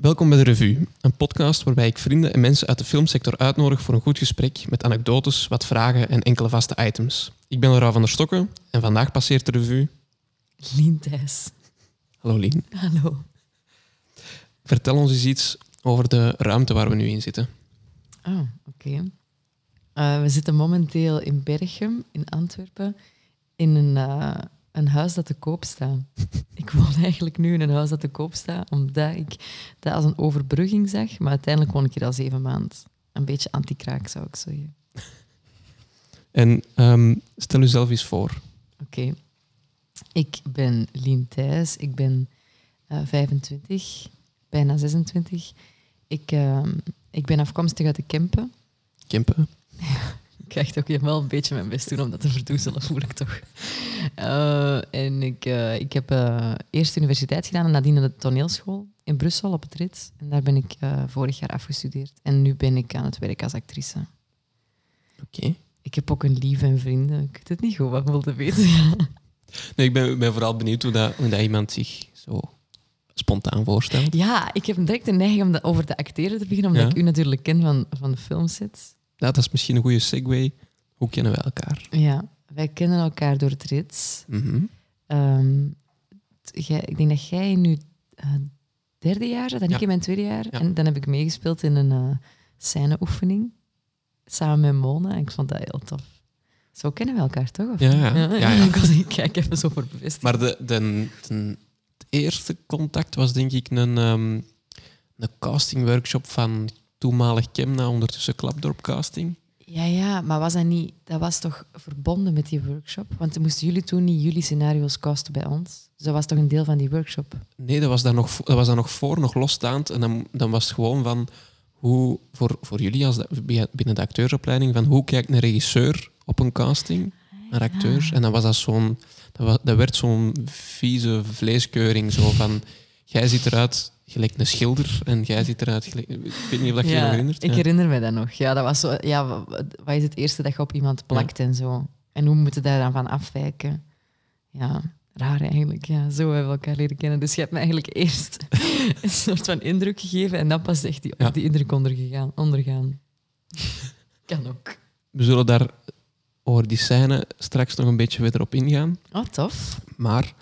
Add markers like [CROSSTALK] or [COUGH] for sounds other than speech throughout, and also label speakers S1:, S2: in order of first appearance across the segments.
S1: Welkom bij de Revue, een podcast waarbij ik vrienden en mensen uit de filmsector uitnodig voor een goed gesprek met anekdotes, wat vragen en enkele vaste items. Ik ben Laura van der Stokken en vandaag passeert de Revue.
S2: Lien Thijs.
S1: Hallo Lien.
S2: Hallo.
S1: Vertel ons eens iets over de ruimte waar we nu in zitten.
S2: Oh, oké. Uh, we zitten momenteel in Berchem, in Antwerpen, in een, uh, een huis dat te koop staat. ik woon eigenlijk nu in een huis dat te koop staat, omdat ik dat als een overbrugging zag, maar uiteindelijk woon ik hier al zeven maanden. Een beetje anti-kraak, zou ik zeggen.
S1: En um, stel jezelf eens voor.
S2: Oké. Ik ben Lien Thijs, ik ben uh, 25, bijna 26. Ik, uh, ik ben afkomstig uit de Kempen.
S1: Kempen? [LAUGHS]
S2: ik ga echt ook wel een beetje mijn best doen om dat te verdoezelen, [LAUGHS] voel ik toch. Uh, en ik, uh, ik heb uh, eerst de universiteit gedaan en nadien de toneelschool in Brussel op het Rit. En daar ben ik vorig jaar afgestudeerd. En nu ben ik aan het werk als actrice.
S1: Oké. Okay.
S2: Ik heb ook een lief en vrienden. Ik weet het niet goed wat ik wilde weten. [LAUGHS]
S1: nee, ik ben, ben vooral benieuwd hoe, dat, hoe dat iemand zich zo spontaan voorstelt.
S2: Ja, ik heb direct de neiging om dat over te acteren te beginnen, omdat ja? ik u natuurlijk ken van, van de filmsets.
S1: Dat is misschien een goede segue. Hoe kennen wij elkaar?
S2: Ja, wij kennen elkaar door het rits.
S1: Mm -hmm.
S2: um, ik denk dat jij nu uh, derde jaar zat en
S1: ja.
S2: ik in mijn tweede jaar.
S1: Ja.
S2: En dan heb ik meegespeeld in een uh, scèneoefening samen met Mona. En ik vond dat heel tof. Zo kennen we elkaar toch? Of
S1: ja, ja. [LAUGHS] ja, ja.
S2: ik, was, ik kijk even zo voor bevestiging.
S1: Maar de, de, de, het eerste contact was denk ik een, um, een castingworkshop van toenmalig Kemna, ondertussen Klapdorp Casting.
S2: Ja, ja, maar was dat niet... Dat was toch verbonden met die workshop? Want moesten jullie toen niet jullie scenario's casten bij ons? Dus dat was toch een deel van die workshop?
S1: Nee, dat was daar nog, dat was daar nog voor, nog losstaand. En dan, dan was het gewoon van... Hoe, voor, voor jullie als de, binnen de acteursopleiding, van hoe kijkt een regisseur op een casting naar acteurs?
S2: Ja.
S1: En dan was dat zo'n... Dat, was, dat werd zo'n vieze vleeskeuring, zo van... Jij ziet eruit gelijk een schilder en jij ziet eruit gelijk... Ik weet niet of dat je
S2: ja,
S1: je nog herinnert.
S2: Ik herinner me dat nog. Ja, dat was zo... Ja, wat is het eerste dat je op iemand plakt ja. en zo? En hoe moeten daar dan van afwijken? Ja, raar eigenlijk. Ja, zo hebben we elkaar leren kennen. Dus je hebt me eigenlijk eerst [LAUGHS] een soort van indruk gegeven en dan pas echt die,
S1: ja.
S2: die indruk ondergegaan, ondergaan. [LAUGHS] kan ook.
S1: We zullen daar over die scène straks nog een beetje verder op ingaan.
S2: Oh, tof.
S1: Maar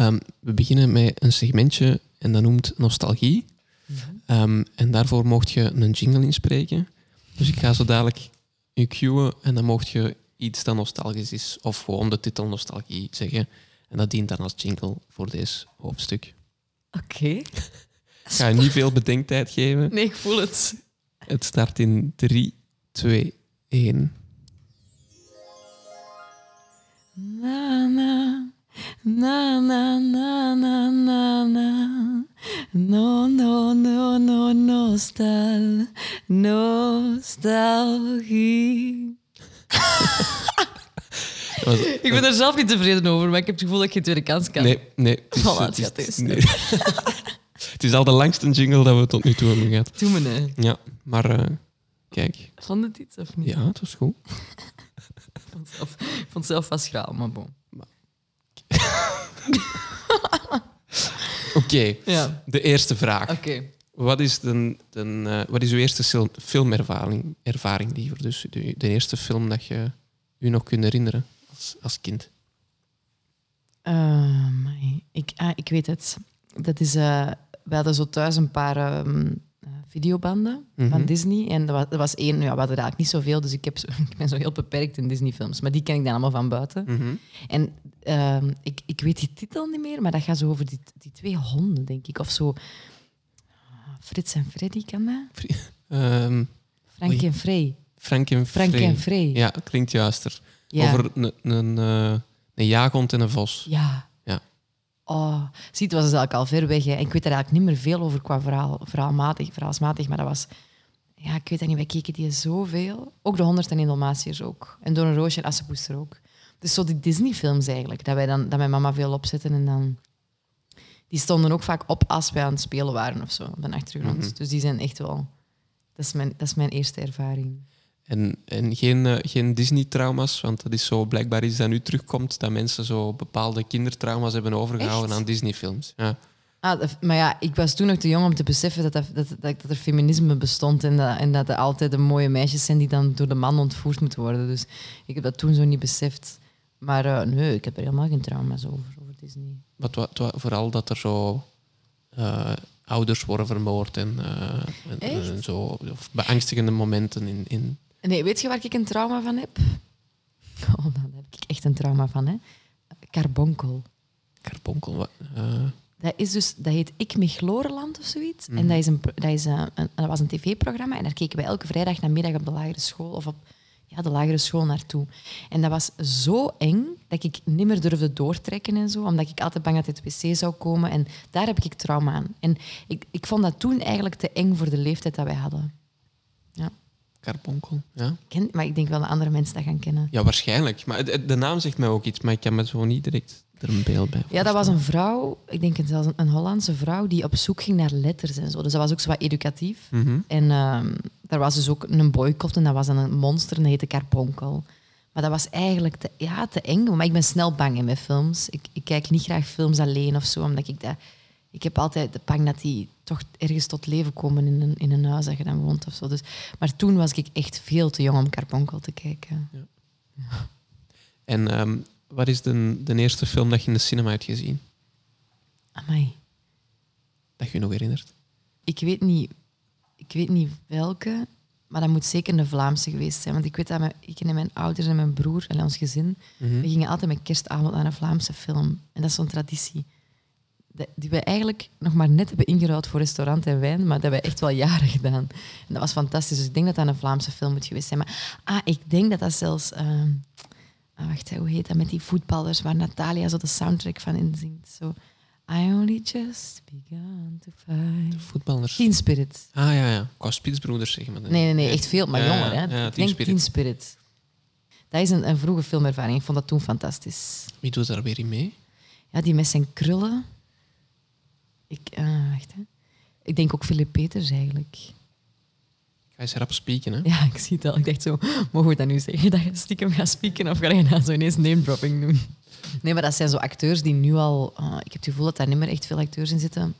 S1: um, we beginnen met een segmentje en dat noemt nostalgie.
S2: Mm -hmm.
S1: um, en daarvoor mocht je een jingle inspreken. Dus ik ga zo dadelijk je cueën en dan mocht je iets dat nostalgisch is of gewoon de titel nostalgie zeggen. En dat dient dan als jingle voor deze hoofdstuk.
S2: Oké. [LAUGHS] Okay.
S1: Ga je niet veel bedenktijd geven.
S2: Nee, ik voel het.
S1: Het start in 3, 2, 1.
S2: Na, na. Na, na, na, na, na, na. No, no, no, no, nostal. Nostalgie.
S1: was,
S2: ik ben er zelf niet tevreden over, maar ik heb het gevoel dat ik geen tweede kans kan.
S1: Nee, nee.
S2: Het is, voilà, het, het, is,
S1: nee. het is al de langste jingle dat we tot nu toe hebben gehad.
S2: Doe me nee.
S1: Ja, maar uh, kijk.
S2: Vond het iets of niet?
S1: Ja, het was goed.
S2: ik, vond zelf, ik vond het zelf vast schraal, maar bon. [LAUGHS]
S1: Oké, okay.
S2: ja.
S1: de eerste vraag.
S2: Okay.
S1: Wat, is de, de, uh, wat is uw eerste filmervaring ervaring liever? Dus de, de, eerste film dat je u nog kunt herinneren als, als kind?
S2: Uh, ik, ah, ik weet het. Dat is, uh, we hadden zo thuis een paar um, videobanden mm
S1: Mhm.
S2: -hmm. van Disney. En er was, er was één, ja, we hadden eigenlijk niet zoveel, dus ik, heb zo, [LAUGHS] ik ben zo heel beperkt in Disney-films. Maar die ken ik dan allemaal van buiten.
S1: Mm -hmm.
S2: En uh, ik, ik weet die titel niet meer, maar dat gaat zo over die, die twee honden, denk ik. Of zo. Frits en Freddy, kan dat?
S1: Um,
S2: Frank oei. en Frey.
S1: Frank en
S2: Frank
S1: Frey.
S2: en Frey.
S1: Ja, klinkt juister.
S2: Ja.
S1: Over een, een, een jaaghond en een vos.
S2: Ja. Oh, zie, het was dus eigenlijk al ver weg. Hè. En ik weet er eigenlijk niet meer veel over qua verhaal, verhaalmatig, verhaalsmatig, maar dat was... Ja, ik weet dat niet, wij keken die zoveel. Ook de 101 Dalmatiërs ook. En Door een Roosje en Assepoester ook. Dus zo die Disney-films eigenlijk, dat, wij dan, dat mijn mama veel opzetten en dan... Die stonden ook vaak op als wij aan het spelen waren of zo, op de achtergrond.
S1: Mm -hmm.
S2: Dus die zijn echt wel... Dat is mijn, dat is mijn eerste ervaring.
S1: En, en geen, uh, geen Disney-trauma's, want dat is zo blijkbaar iets dat nu terugkomt, dat mensen zo bepaalde kindertrauma's hebben overgehouden
S2: Echt?
S1: aan Disney-films. Ja.
S2: Ah, maar ja, ik was toen nog te jong om te beseffen dat, dat, dat, dat, er feminisme bestond en dat, en dat er altijd de mooie meisjes zijn die dan door de man ontvoerd moeten worden. Dus ik heb dat toen zo niet beseft. Maar eh, nee, ik heb er helemaal geen trauma's over, over Disney.
S1: Wat, wat, wat- vooral dat er zo eh, ouders worden vermoord en, eh, en zo, of beangstigende momenten in, in
S2: Nee, weet je waar ik een trauma van heb? Oh, daar heb ik echt een trauma van, hè. Carbonkel.
S1: Carbonkel. Wat, eh,
S2: Dat, is dus, dat heet Ik Mechlorenland of zoiets.
S1: Mhm.
S2: En dat, is een, dat, is een, een- dat was een tv-programma en daar keken wij elke vrijdag namiddag op de lagere school of op ja, de lagere school naartoe. En dat was zo eng dat ik niet meer durfde doortrekken en zo, omdat ik altijd bang dat het wc zou komen. En daar heb ik trauma aan. En ik, ik vond dat toen eigenlijk te eng voor de leeftijd dat wij hadden.
S1: Carbonkel, ja.
S2: Ken, maar ik denk wel dat andere mensen dat gaan kennen.
S1: Ja, waarschijnlijk. Maar de naam zegt mij ook iets, maar ik kan me zo niet direct er een beeld bij
S2: Ja, dat was een vrouw, ik denk het zelfs een, een Hollandse vrouw, die op zoek ging naar letters en zo. Dus dat was ook zo wat educatief.
S1: Mhm.
S2: En ehm daar was dus ook een boycott en dat was dan een monster en dat heette Carbonkel. Maar dat was eigenlijk te, ja, te eng. Maar ik ben snel bang in mijn films. Ik, ik kijk niet graag films alleen of zo, omdat ik dat... Ik heb altijd de bang dat die toch ergens tot leven komen in een, in een huis dat je dan woont of zo. Dus, maar toen was ik echt veel te jong om Carbonkel te kijken.
S1: En ehm, wat is de, de eerste film dat je in de cinema hebt gezien?
S2: Amai.
S1: Dat je je nog herinnert?
S2: Ik weet niet, ik weet niet welke, maar dat moet zeker een Vlaamse geweest zijn. Want ik weet dat mijn, ik en mijn ouders en mijn broer en ons gezin,
S1: Mhm.
S2: we gingen altijd met kerstavond naar een Vlaamse film. En dat is zo'n traditie. Die we eigenlijk nog maar net hebben ingeruild voor restaurant en wijn, maar dat hebben we echt wel jaren gedaan. En dat was fantastisch. Dus ik denk dat dat een Vlaamse film moet geweest zijn. Maar ah, ik denk dat dat zelfs... ehm, ah, wacht, hoe heet dat met die voetballers waar Natalia zo de soundtrack van inzingt? Zo, I only just begun to fight.
S1: De voetballers.
S2: Teen Spirit.
S1: Ah ja, ja. Qua Spitsbroeders zeggen maar.
S2: Nee, nee, nee, echt veel, maar
S1: Ja,
S2: jonger. Hè.
S1: ja,
S2: ik
S1: Teen
S2: denk
S1: Spirit.
S2: Teen Spirit. Dat is een, een vroege filmervaring. Ik vond dat toen fantastisch.
S1: Wie doet daar weer in mee?
S2: Ja, die met zijn krullen. Ik, eh, wacht, hè. ik denk ook Philip Peters eigenlijk.
S1: Ga je rap spieken, hè?
S2: Ja, ik zie het al. Ik dacht zo, mogen we dat nu zeggen? Dat je stiekem gaat spieken of ga je nou zo ineens name-dropping doen? Nee, maar dat zijn zo acteurs die nu al... ah, ik heb het gevoel dat daar niet meer echt veel acteurs in zitten.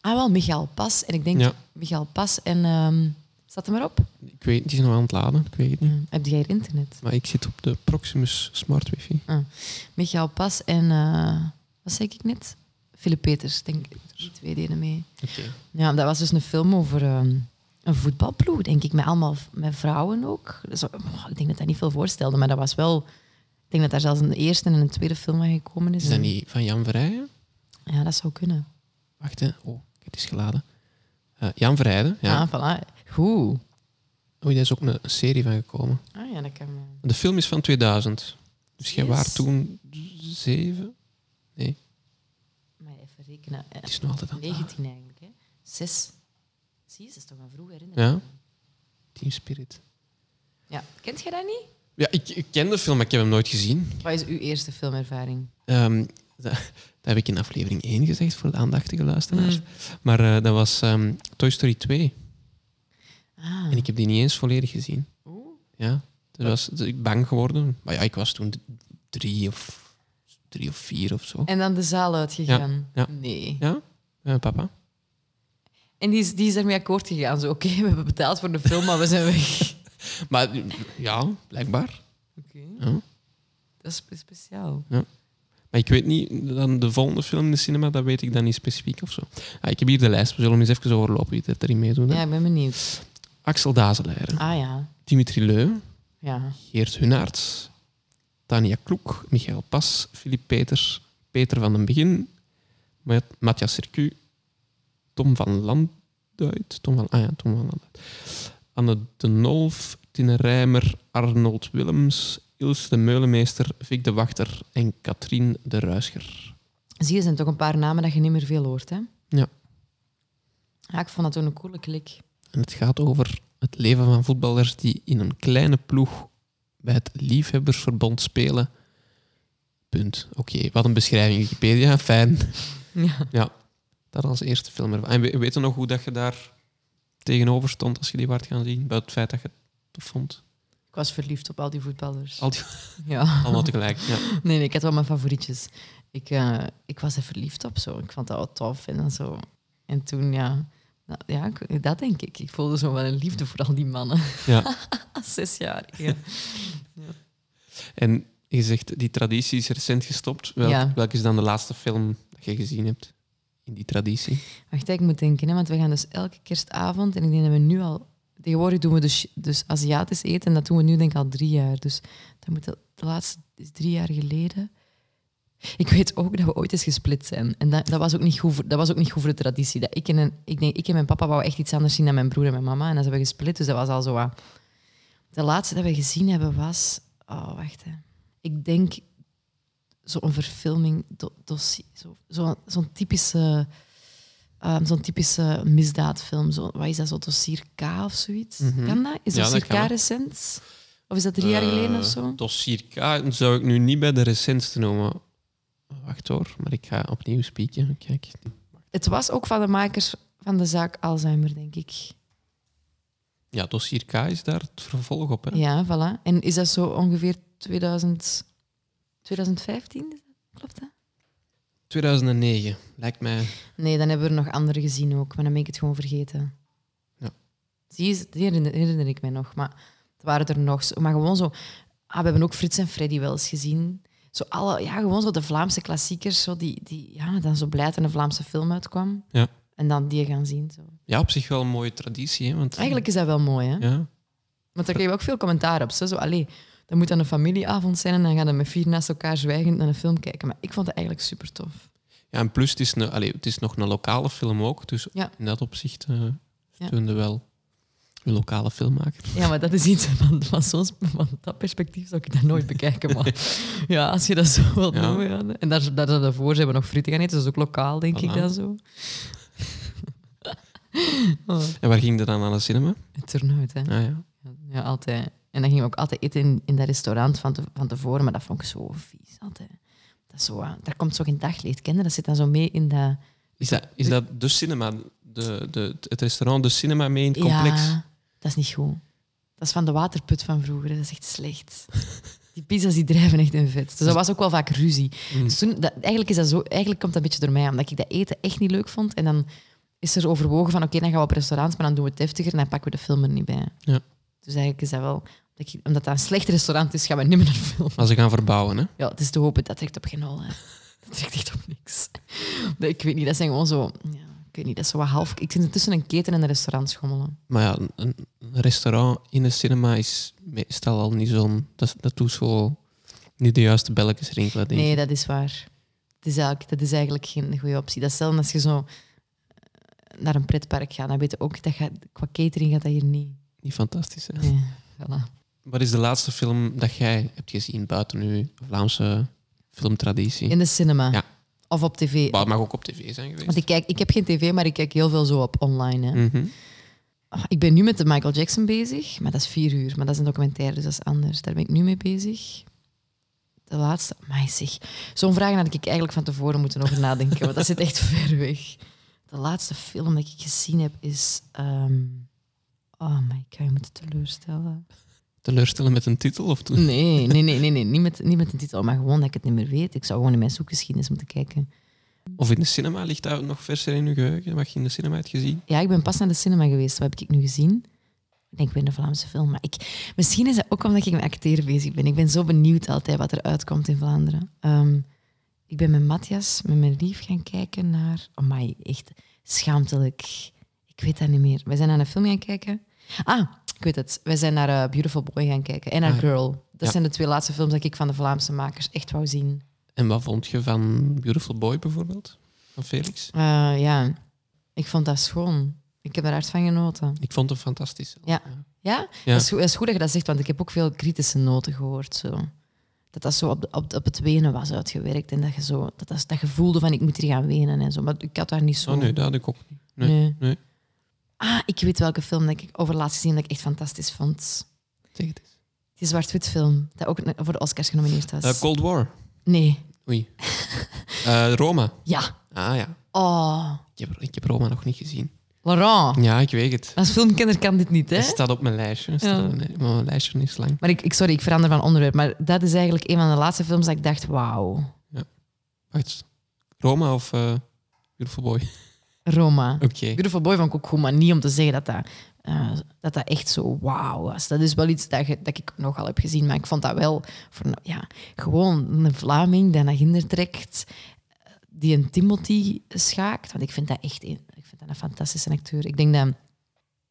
S2: Ah, wel, Michael Pas. En ik denk,
S1: Ja.
S2: Michael Pas en... ehm staat er maar op?
S1: Ik weet, die is nog aan het laden, ik weet het niet.
S2: Ja. Heb jij internet?
S1: Maar ik zit op de Proximus Smart Wifi.
S2: Michael Pas en... eh, wat zei ik net? Philip Peters, denk ik. Die twee deden mee. Ja, dat was dus een film over ehm, een voetbalploeg, denk ik, met allemaal met vrouwen ook. Dus, oh, ik denk dat dat niet veel voorstelde, maar dat was wel... Ik denk dat daar zelfs een eerste en een tweede film van gekomen is.
S1: Is dat niet van Jan Verrijen?
S2: Ja, dat zou kunnen.
S1: Wacht, hè. Oh, het is geladen. Eh, Jan Verheijden, ja.
S2: Ah, voilà. Goed.
S1: Oei, daar is ook een, serie van gekomen.
S2: Ah ja, dat kan wel.
S1: De film is van 2000. Dus jij
S2: Yes.
S1: was toen zeven? Nee,
S2: even rekenen. Eh,
S1: het is nog altijd aan het
S2: 19 eigenlijk, hè. Zes. Zie je, dat is toch een vroege herinnering.
S1: Ja. Team Spirit.
S2: ja. Kent jij dat niet?
S1: Ja, ik, ik ken de film, maar ik heb hem nooit gezien.
S2: Wat is uw eerste filmervaring?
S1: Ehm, [LAUGHS] dat, dat heb ik in aflevering 1 gezegd voor de aandachtige luisteraars.
S2: Mm.
S1: Maar eh, dat was ehm, Toy Story 2.
S2: Ah.
S1: En ik heb die niet eens volledig gezien.
S2: Oeh.
S1: Ja. Dus was ik bang geworden. Maar ja, ik was toen drie of, drie of vier of zo.
S2: En dan de zaal uitgegaan?
S1: Ja,
S2: Nee.
S1: Ja, Eh, papa.
S2: En die is, die is ermee akkoord gegaan. Zo, oké, [LAUGHS] we hebben betaald voor de film, maar we zijn weg. [LAUGHS]
S1: Maar ja, blijkbaar.
S2: Oké,
S1: Ja.
S2: dat is spe- speciaal.
S1: Maar ik weet niet, dan de volgende film in de cinema, dat weet ik dan niet specifiek of zo. Ah, ik heb hier de lijst, we zullen hem eens even overlopen wie er erin meedoet. hè.
S2: Ja, ik ben benieuwd.
S1: Axel Dazeleijer,
S2: Ah ja,
S1: Dimitri Leu,
S2: ja.
S1: Geert Hunaerts, Tania Kloek, Michael Pas, Filip Peters, Peter van den Begin, Ma- Matthias Sercu, Tom van Landuit, Tom van, ah ja, Tom van Landuit, Anne de Nolf, Tine Rijmer, Arnold Willems, Ilse de Meulemeester, Vic de Wachter en Katrien de Ruischer.
S2: Zie je, zijn toch een paar namen dat je niet meer veel hoort, hè?
S1: Ja.
S2: Ja, ik vond dat toen een coole klik.
S1: En het gaat over het leven van voetballers die in een kleine ploeg bij het Liefhebbersverbond spelen. Punt. Oké, wat een beschrijving. Wikipedia, fijn.
S2: Ja.
S1: Ja, dat als eerste film ervan. En we weten nog hoe dat je daar tegenover stond als je die waard gaan zien? Bij het feit dat je het tof vond?
S2: Ik was verliefd op al die voetballers.
S1: Al die, [LAUGHS]
S2: Ja.
S1: allemaal tegelijk. Ja.
S2: Nee, nee, ik had wel mijn favorietjes. Ik, eh, ik was er verliefd op zo. Ik vond dat wel tof en dan zo. En toen, ja, nou, ja, dat denk ik. Ik voelde zo wel een liefde voor al die mannen.
S1: Ja. [LAUGHS] [LAUGHS]
S2: Zes jaar. Ja.
S1: En je zegt, die traditie is recent gestopt. Welk,
S2: Ja.
S1: Welke is dan de laatste film dat je gezien hebt in die traditie?
S2: Wacht, ik moet denken, hè, want we gaan dus elke kerstavond en ik denk dat we nu al. Tegenwoordig doen we dus, dus Aziatisch eten en dat doen we nu denk ik al drie jaar. Dus dat moet de, de laatste is drie jaar geleden. Ik weet ook dat we ooit eens gesplit zijn. En dat, dat, was, ook niet goed voor, dat was ook niet goed voor de traditie. Dat ik, en, een- ik, denk, ik en mijn papa wouden echt iets anders zien dan mijn broer en mijn mama. En dan zijn we gesplit, dus dat was al zo wat... De laatste dat we gezien hebben was... Oh, wacht. Hè. Ik denk zo'n verfilming, do, dossier, zo, zo, zo'n typische... ehm, zo'n typische misdaadfilm. Zo, wat is dat, zo dossier K of zoiets?
S1: Mhm.
S2: Kan dat? Is
S1: Ja,
S2: dossier
S1: dat
S2: K recent? Of is dat drie jaar geleden of
S1: Eh,
S2: zo?
S1: Dossier K zou ik nu niet bij de recentste noemen. Wacht hoor, maar ik ga opnieuw spieken. Kijk.
S2: Het was ook van de makers van de zaak Alzheimer, denk ik.
S1: Ja, Dossier K is daar het vervolg op. Hè?
S2: Ja, voilà. En is dat zo ongeveer 2000, 2015? is dat? Klopt dat?
S1: 2009, lijkt mij.
S2: Nee, dan hebben we er nog andere gezien ook, maar dan ben ik het gewoon vergeten.
S1: Ja.
S2: Zie je, die herinner, herinner ik mij nog. Maar het waren er nog zo. Maar gewoon zo... Ah, we hebben ook Frits en Freddy wel eens gezien. Zo alle, ja, gewoon zo de Vlaamse klassiekers, zo die, die ja, dan zo blij dat er een Vlaamse film uitkwam.
S1: Ja.
S2: En dan die gaan zien. Zo.
S1: Ja, op zich wel een mooie traditie. Hè? Want,
S2: Eigenlijk is dat wel mooi, hè?
S1: Ja.
S2: Want daar kreeg je ook veel commentaar op. Zo, zo, allee, dat moet dan een familieavond zijn en dan gaan we met vier naast elkaar zwijgend naar een film kijken. Maar ik vond het eigenlijk super tof.
S1: ja, en plus, het is, een, allee, het is nog een lokale film ook. Dus
S2: Ja.
S1: in dat opzicht uh, wel een lokale filmmaker.
S2: Ja, maar dat is iets van, van, zo'n, van dat perspectief zou ik dat nooit bekijken. Maar ja, als je dat zo wilt
S1: Ja.
S2: noemen. Ja. En daar, daar, daarvoor zijn we nog frieten gaan eten. Dat is ook lokaal, denk ik dan zo. [LAUGHS] oh,
S1: En waar ging je dan aan de cinema?
S2: het turnhout, hè.
S1: Ah, ja.
S2: Ja, altijd. En dan gingen we ook altijd eten in, in dat restaurant van, te, van tevoren, maar dat vond ik zo vies. Altijd. Dat zo, ah, daar komt zo geen daglicht. Ken je? Dat zit dan zo mee in dat...
S1: Is, dat, is dat de cinema, de, de, het restaurant, de cinema mee in het complex?
S2: Ja, dat is niet goed. Dat is van de waterput van vroeger. Dat is echt slecht. Die pizza's die drijven echt in vet. Dus dat was ook wel vaak ruzie.
S1: Mm.
S2: Dus toen, dat, eigenlijk, is dat zo, eigenlijk komt dat een beetje door mij, omdat ik dat eten echt niet leuk vond. En dan is er overwogen van, oké, dan gaan we op restaurants, maar dan doen we het deftiger en dan pakken we de film er niet bij.
S1: Ja.
S2: Dus eigenlijk is dat wel... dat Omdat dat een slecht restaurant is, gaan we niet meer naar film.
S1: Maar ze gaan verbouwen, hè?
S2: Ja, het is te hopen, dat trekt op geen hol. [LAUGHS] Dat trekt echt op niks. Ik weet niet, dat zijn gewoon zo... Ja, ik weet niet, dat is zo wat half... Ik zit tussen een keten en een restaurant schommelen.
S1: Maar ja, een, restaurant in een cinema is meestal al niet zo'n... Dat, dat doet zo niet de juiste belletjes rinkelen, denk ik.
S2: Nee, dat is waar. Het is eigenlijk, dat is eigenlijk geen goede optie. Dat is als je zo naar een pretpark gaat. Dan weet je ook dat gaat, qua catering gaat dat hier niet.
S1: Niet fantastisch, hè?
S2: Voilà.
S1: Wat is de laatste film dat jij hebt gezien buiten uw Vlaamse filmtraditie?
S2: In de cinema.
S1: Ja.
S2: Of op tv.
S1: Maar het mag ook op tv zijn geweest.
S2: Want ik, kijk, ik heb geen tv, maar ik kijk heel veel zo op online. Hè.
S1: Mhm.
S2: Ah, Ik ben nu met de Michael Jackson bezig, maar dat is vier uur. Maar dat is een documentaire, dus dat is anders. Daar ben ik nu mee bezig. De laatste... Maar zeg, zo'n vraag had ik eigenlijk van tevoren moeten over nadenken, want dat zit echt [LAUGHS] ver weg. De laatste film dat ik gezien heb is... ehm, Oh my, ga je moeten teleurstellen.
S1: Teleurstellen met een titel? Of
S2: Nee, nee, nee, nee, nee. Niet, met, niet met een titel, maar gewoon dat ik het niet meer weet. Ik zou gewoon in mijn zoekgeschiedenis moeten kijken.
S1: Of in de cinema? Ligt dat nog verser in uw geheugen? Wat je in de cinema hebt gezien?
S2: Ja, ik ben pas naar de cinema geweest. Wat heb ik nu gezien? Ik denk weer een Vlaamse film. Maar ik, misschien is dat ook omdat ik met acteren bezig ben. Ik ben zo benieuwd altijd wat er uitkomt in Vlaanderen. Ehm, ik ben met Matthias, met mijn lief, gaan kijken naar... Oh my, echt schaamtelijk. Ik weet dat niet meer. Wij zijn naar een film gaan kijken. Ah, ik weet het. Wij zijn naar eh, Beautiful Boy gaan kijken. En naar
S1: Ah.
S2: Girl. Dat
S1: Ja.
S2: zijn de twee laatste films dat ik van de Vlaamse makers echt wou zien.
S1: En wat vond je van Beautiful Boy bijvoorbeeld? Van Felix?
S2: Eh, ja, ik vond dat schoon. Ik heb er hard van genoten.
S1: Ik vond hem fantastisch.
S2: Ja. Ja?
S1: Ja.
S2: Dat, is goed, dat is goed dat je dat zegt, want ik heb ook veel kritische noten gehoord. Zo. Dat dat zo op, op, op het wenen was uitgewerkt en dat je, zo, dat, dat, dat je voelde van ik moet hier gaan wenen en zo. Maar ik had daar niet zo...
S1: Oh nee, dat had ik ook niet. Nee.
S2: Nee.
S1: nee.
S2: Ah, ik weet welke film dat ik over laatst gezien dat ik echt fantastisch vond.
S1: Zeg het eens.
S2: Die zwart-wit film, dat ook voor de Oscars genomineerd was.
S1: Eh, Cold War.
S2: Nee.
S1: Oei. Eh, Roma.
S2: Ja.
S1: Ah ja.
S2: Oh.
S1: Ik heb, ik heb Roma nog niet gezien.
S2: Laurent,
S1: Ja, ik weet het.
S2: als filmkenner kan dit niet, hè?
S1: Het staat op mijn lijstje. Het staat
S2: Ja.
S1: op mijn, maar mijn lijstje is lang.
S2: Maar ik, ik, sorry, ik verander van onderwerp. Maar dat is eigenlijk een van de laatste films dat ik dacht, wauw,
S1: Wacht, Roma of eh Beautiful Boy?
S2: Roma.
S1: Oké.
S2: Beautiful Boy vond ik ook goed, maar niet om te zeggen dat dat, eh, dat, dat echt zo wauw was. Dat is wel iets dat, je- dat ik nogal heb gezien, maar ik vond dat wel voor, een- ja, gewoon een Vlaming die naar hinder trekt, die een Timothy schaakt. Want ik vind dat echt een, ik vind dat een fantastische acteur. Ik denk dat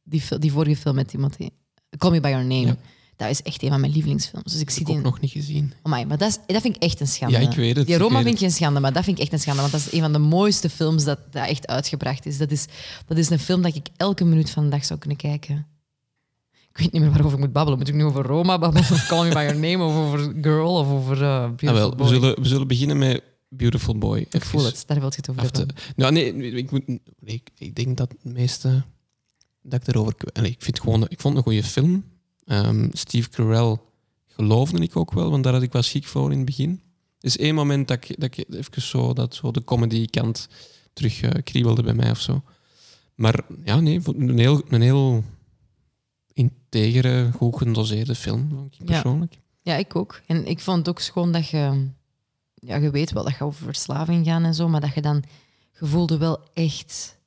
S2: die, die vorige film met Timothy, Call Me By Your Name,
S1: Ja.
S2: dat is echt een van mijn lievelingsfilms. Dus ik
S1: Ik
S2: zie
S1: heb
S2: die...
S1: ook nog niet gezien.
S2: Amai, maar dat, is, dat vind ik echt een schande.
S1: Ja, ik weet het,
S2: Die Roma vind ik geen schande, maar dat vind ik echt een schande. Want dat is een van de mooiste films dat, dat echt uitgebracht is. Dat, is. dat is een film dat ik elke minuut van de dag zou kunnen kijken. Ik weet niet meer waarover ik moet babbelen. Moet ik nu over Roma babbelen? Of Call Me By Your Name? Of over Girl? Of over uh,
S1: Ah, wel, we, zullen, we zullen beginnen met Beautiful Boy.
S2: Ik voel het, daar wil je het over hebben.
S1: nou, nee, ik, moet, ik, ik denk dat het meeste dat ik erover. Allee, ik, vind gewoon, ik vond het een goede film. Ehm, Steve Carell geloofde ik ook wel, want daar had ik wel schik voor in het begin. Er is één moment dat ik, dat ik even zo, dat zo de comedy-kant terug eh, kriebelde bij mij of zo. Maar ja, nee, een heel, een heel integere, goed gedoseerde film, vond ik
S2: Ja.
S1: persoonlijk.
S2: Ja, ik ook. En ik vond het ook schoon dat je... Ja, je weet wel dat je over verslaving gaat en zo, maar dat je dan... Je voelde wel echt,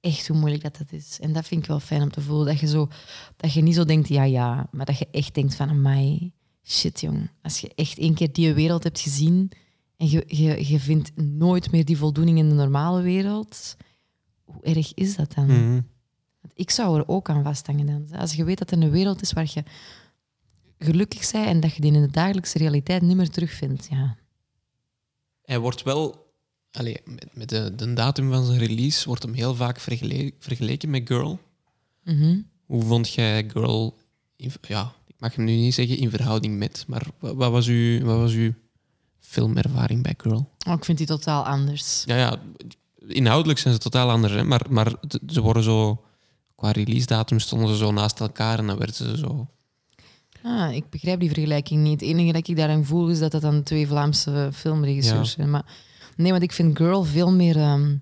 S2: echt hoe moeilijk dat, dat is. En dat vind ik wel fijn om te voelen. Dat je, zo, dat je niet zo denkt, ja, ja. Maar dat je echt denkt van, amai, shit, jong. Als je echt één keer die wereld hebt gezien en je, je, je vindt nooit meer die voldoening in de normale wereld, hoe erg is dat dan?
S1: Mhm.
S2: Ik zou er ook aan vasthangen dan. Als je weet dat er een wereld is waar je gelukkig bent en dat je die in de dagelijkse realiteit niet meer terugvindt. Ja.
S1: Hij wordt wel, allee, met, met de, de datum van zijn release, wordt hem heel vaak vergele- vergeleken met Girl.
S2: Mhm.
S1: Hoe vond jij Girl, in- ja, ik mag hem nu niet zeggen in verhouding met, maar wa- wat was uw, wat was uw filmervaring bij Girl?
S2: Oh, ik vind die totaal anders.
S1: Ja, ja, inhoudelijk zijn ze totaal anders, hè, maar, maar ze worden zo, qua release datum stonden ze zo naast elkaar en dan werden ze zo...
S2: Ah, ik begrijp die vergelijking niet. Het enige dat ik daarin voel is dat dat dan twee Vlaamse filmregisseurs
S1: Ja.
S2: zijn. Maar nee, want ik vind Girl veel meer... ehm,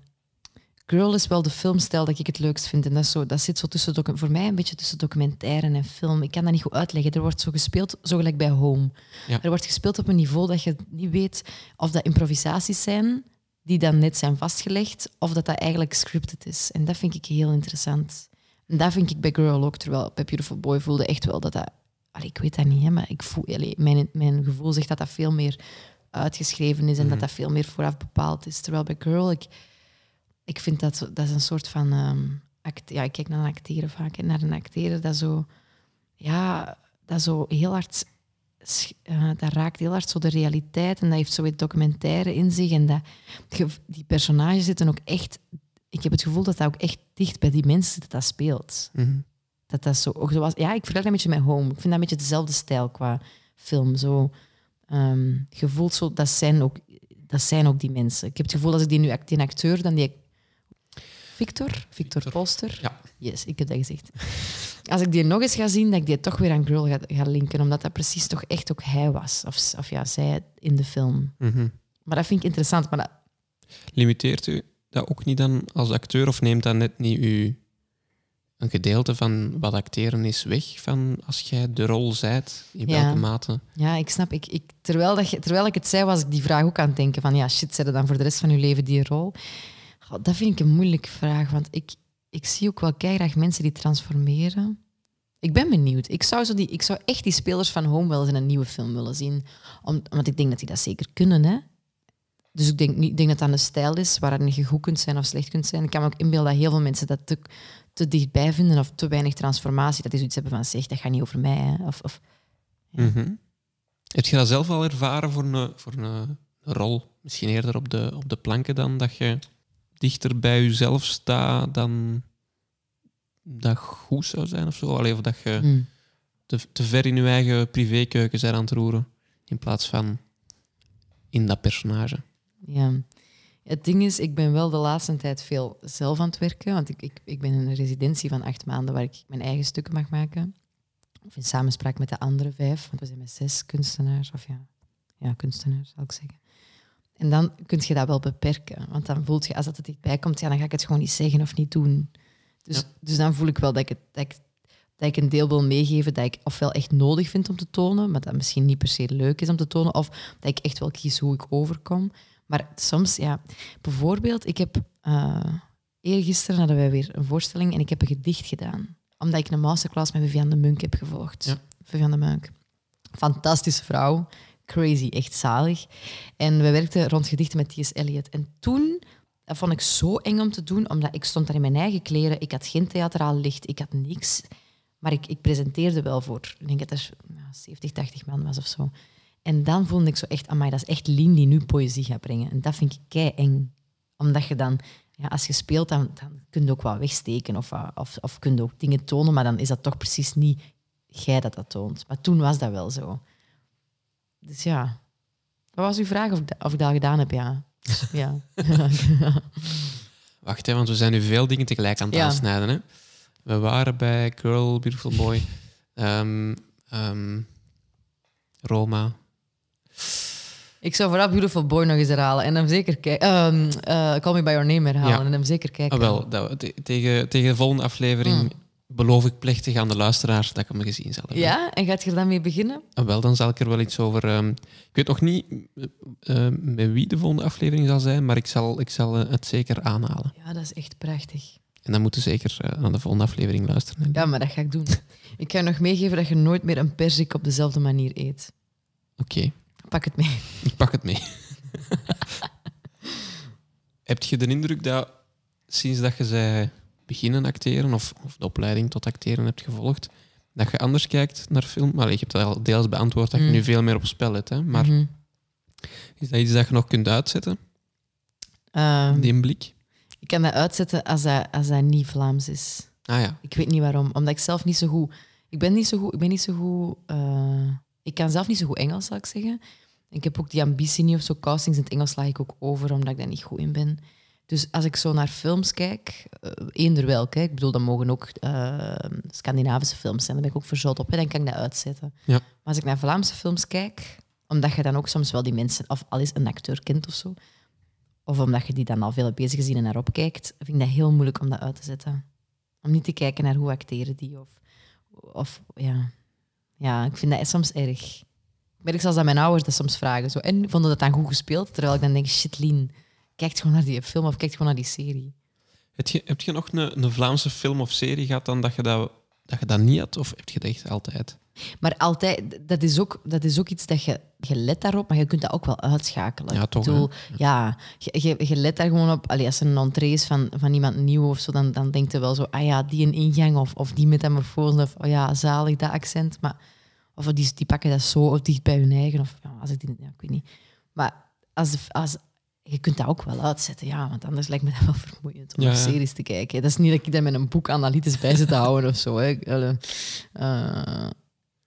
S2: Girl is wel de filmstijl dat ik het leukst vind. En dat, zo, dat zit zo tussen voor mij een beetje tussen documentaire en film. Ik kan dat niet goed uitleggen. Er wordt zo gespeeld, zo gelijk bij Home.
S1: Ja.
S2: Er wordt gespeeld op een niveau dat je niet weet of dat improvisaties zijn die dan net zijn vastgelegd, of dat dat eigenlijk scripted is. En dat vind ik heel interessant. En dat vind ik bij Girl ook, terwijl bij Beautiful Boy voelde echt wel dat dat... Allee, ik weet dat niet, hè, maar ik voel, allee, mijn, mijn gevoel zegt dat dat veel meer uitgeschreven is en dat dat veel meer vooraf bepaald is. Terwijl bij Girl, ik, ik vind dat, dat is een soort van... ehm, act, ja, ik kijk naar een acteren vaak. En naar een acteren dat zo... Ja, dat zo heel hard... eh, dat raakt heel hard zo de realiteit en dat heeft zo het documentaire in zich. En dat, die personages zitten ook echt... Ik heb het gevoel dat dat ook echt dicht bij die mensen zit dat dat speelt.
S1: Mhm.
S2: Dat dat zo, ook zo was. Ja, ik vergelijk dat een beetje met Home. Ik vind dat een beetje dezelfde stijl qua film. Zo, je voelt zo, dat zijn, ook, dat zijn ook die mensen. Ik heb het gevoel als ik die nu act- die acteur, dan die Victor, Victor,
S1: Victor.
S2: Polster.
S1: Ja.
S2: Yes, ik heb dat gezegd. Als ik die nog eens ga zien, dat ik die toch weer aan Girl ga, ga linken, omdat dat precies toch echt ook hij was. Of, of ja, zij in de film.
S1: Mhm.
S2: Maar dat vind ik interessant. Maar dat,
S1: Limiteert u dat ook niet dan als acteur of neemt dat net niet u een gedeelte van wat acteren is weg van als jij de rol zijt? In
S2: Ja.
S1: welke mate?
S2: Ja, ik snap. Ik, ik, terwijl, dat, terwijl ik het zei, was ik die vraag ook aan het denken. Van ja, shit, zet dan voor de rest van je leven die rol? Dat vind ik een moeilijke vraag. Want ik, ik zie ook wel graag mensen die transformeren. Ik ben benieuwd. Ik zou, zo die, ik zou echt die spelers van Home wel eens in een nieuwe film willen zien. Om, want ik denk dat die dat zeker kunnen. Hè? Dus ik denk, niet, ik denk dat dat een stijl is waarin je goed kunt zijn of slecht kunt zijn. Ik kan me ook inbeelden dat heel veel mensen dat te, te dichtbij vinden of te weinig transformatie. Dat die zoiets hebben van, zeg, dat gaat niet over mij. Hè? Of, of, Ja.
S1: Mhm. Heb je dat zelf al ervaren voor een, voor een, rol? Misschien eerder op de, op de planken dan dat je dichter bij jezelf staat dan dat goed zou zijn of zo? Allee, of dat je te, te ver in je eigen privékeuken bent aan het roeren in plaats van in dat personage.
S2: Ja. Het ding is, ik ben wel de laatste tijd veel zelf aan het werken. Want ik, ik, ik ben in een residentie van acht maanden waar ik mijn eigen stukken mag maken. Of in samenspraak met de andere vijf, want we zijn met zes kunstenaars. Of ja, ja kunstenaars zal ik zeggen. En dan kun je dat wel beperken. Want dan voelt je, als dat er dichtbij komt, ja, dan ga ik het gewoon niet zeggen of niet doen. Dus,
S1: Ja.
S2: dus dan voel ik wel dat ik, het, dat, ik, dat ik een deel wil meegeven dat ik ofwel echt nodig vind om te tonen, maar dat misschien niet per se leuk is om te tonen, of dat ik echt wel kies hoe ik overkom. Maar soms, ja, bijvoorbeeld, ik heb uh, eergisteren hadden wij weer een voorstelling en ik heb een gedicht gedaan, omdat ik een masterclass met Viviane de Munk heb gevolgd.
S1: Ja.
S2: Viviane de Munk. Fantastische vrouw. Crazy, echt zalig. En we werkten rond gedichten met T.S. Eliot. En toen dat vond ik zo eng om te doen, omdat ik stond daar in mijn eigen kleren. Ik had geen theatraal licht, ik had niks. Maar ik, ik presenteerde wel voor, ik denk dat er ja, 70, 80 man was of zo. En dan voelde ik zo echt, amai, dat is echt Lien die nu poëzie gaat brengen. En dat vind ik kei eng. Omdat je dan, ja, als je speelt, dan, dan kun je ook wat wegsteken of, of, of kun je ook dingen tonen, maar dan is dat toch precies niet jij dat dat toont. Maar toen was dat wel zo. Dus ja. Wat was uw vraag of, ik dat- of ik dat al gedaan heb? Ja. [LAUGHS] ja. [LAUGHS]
S1: Wacht, hè, want we zijn nu veel dingen tegelijk aan het
S2: Ja.
S1: aansnijden. Hè? We waren bij Girl, Beautiful Boy, [LAUGHS] ehm, ehm, Roma.
S2: Ik zou vooral Beautiful Boy nog eens herhalen en hem zeker kijken. Ehm, eh, Call Me By Your Name herhalen
S1: Ja.
S2: en hem zeker kijken.
S1: Ah, wel, dat, we- te- tegen, tegen de volgende aflevering
S2: Mm.
S1: beloof ik plechtig aan de luisteraars dat ik hem gezien zal hebben.
S2: Ja, en gaat je er dan mee beginnen?
S1: Ah, wel, dan zal ik er wel iets over... ehm, ik weet nog niet eh, met wie de volgende aflevering zal zijn, maar ik zal, ik zal het zeker aanhalen.
S2: Ja, dat is echt prachtig.
S1: En dan moeten zeker aan de volgende aflevering luisteren. hè.
S2: Ja, maar dat ga ik doen. ik ga je nog meegeven dat je nooit meer een perzik op dezelfde manier eet.
S1: Oké,
S2: Pak het mee. [LAUGHS]
S1: ik pak het mee. [LAUGHS] Heb je de indruk dat sinds dat je zij beginnen acteren of, of de opleiding tot acteren hebt gevolgd, dat je anders kijkt naar film? Allee, je hebt dat al deels beantwoord dat je
S2: Mm.
S1: nu veel meer op spel hebt, hè? maar
S2: Mhm.
S1: is dat iets dat je nog kunt uitzetten,
S2: Ehm,
S1: die blik?
S2: ik kan dat uitzetten als dat, als dat niet Vlaams is.
S1: Ah ja,
S2: Ik weet niet waarom. Omdat ik zelf niet zo goed... Ik ben niet zo goed... Ik, ben niet zo goed, eh, ik kan zelf niet zo goed Engels, zal ik zeggen. Ik heb ook die ambitie niet of zo. Castings in het Engels sla ik ook over, omdat ik daar niet goed in ben. Dus als ik zo naar films kijk, eh, eender welke, ik bedoel, dat mogen ook eh, Scandinavische films zijn, daar ben ik ook verzot op, hè, dan kan ik dat uitzetten.
S1: Ja.
S2: Maar als ik naar Vlaamse films kijk, omdat je dan ook soms wel die mensen, of al is een acteur kent of zo, of omdat je die dan al veel bezig gezien en naar opkijkt, vind ik dat heel moeilijk om dat uit te zetten. Om niet te kijken naar hoe acteren die, of, of ja. ja, ik vind dat soms erg. Ik merk zelfs dat mijn ouders dat soms vragen. Zo, en vonden dat dan goed gespeeld? Terwijl ik dan denk, shit, Lien, kijk gewoon naar die film of kijk gewoon naar die serie.
S1: Heb je, heb je nog een, een Vlaamse film of serie gehad dan dat je dat, dat je dat niet had? Of heb je dat echt altijd?
S2: Maar altijd, dat is ook, dat is ook iets dat je, je let daarop, maar je kunt dat ook wel uitschakelen.
S1: Ja, toch,
S2: bedoel, ja, je, je, je let daar gewoon op. Allee, als er een entree is van, van iemand nieuw of zo, dan, dan denk je wel zo, ah ja, die een ingang of, of die metamorfose, of oh ja, zalig, dat accent. Maar, of die, die pakken dat zo dicht bij hun eigen, of ja, als ik, die, ja, ik weet niet. Maar als, als, je kunt dat ook wel uitzetten, ja, want anders lijkt me dat wel [LAUGHS] vermoeiend om
S1: Ja,
S2: series te kijken. Dat is niet dat ik dat met een boek analytisch bij zit te [LAUGHS] houden of zo. Hè. Allee, eh,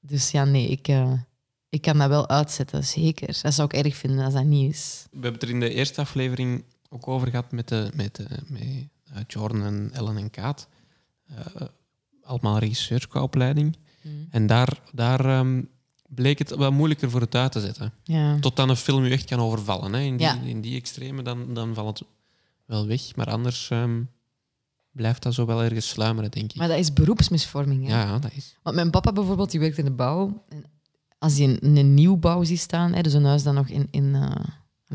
S2: dus ja, nee, ik, eh, ik kan dat wel uitzetten, zeker. Dat zou ik erg vinden als dat niet is.
S1: We hebben het er in de eerste aflevering ook over gehad met, de, met, de, met eh, Jordan en Ellen en Kaat. Eh, allemaal regisseurs opleiding. En daar, daar ehm, bleek het wel moeilijker voor het uit te zetten.
S2: Ja.
S1: Tot dan een film je echt kan overvallen. Hè. In, die,
S2: Ja.
S1: in die extreme, dan, dan valt het wel weg. Maar anders ehm, blijft dat zo wel ergens sluimeren, denk ik.
S2: Maar dat is beroepsmisvorming. Hè?
S1: ja, dat is...
S2: Want mijn papa bijvoorbeeld, die werkt in de bouw. En als hij een, een nieuwbouw ziet staan, hè, dus een huis dat nog in... in eh,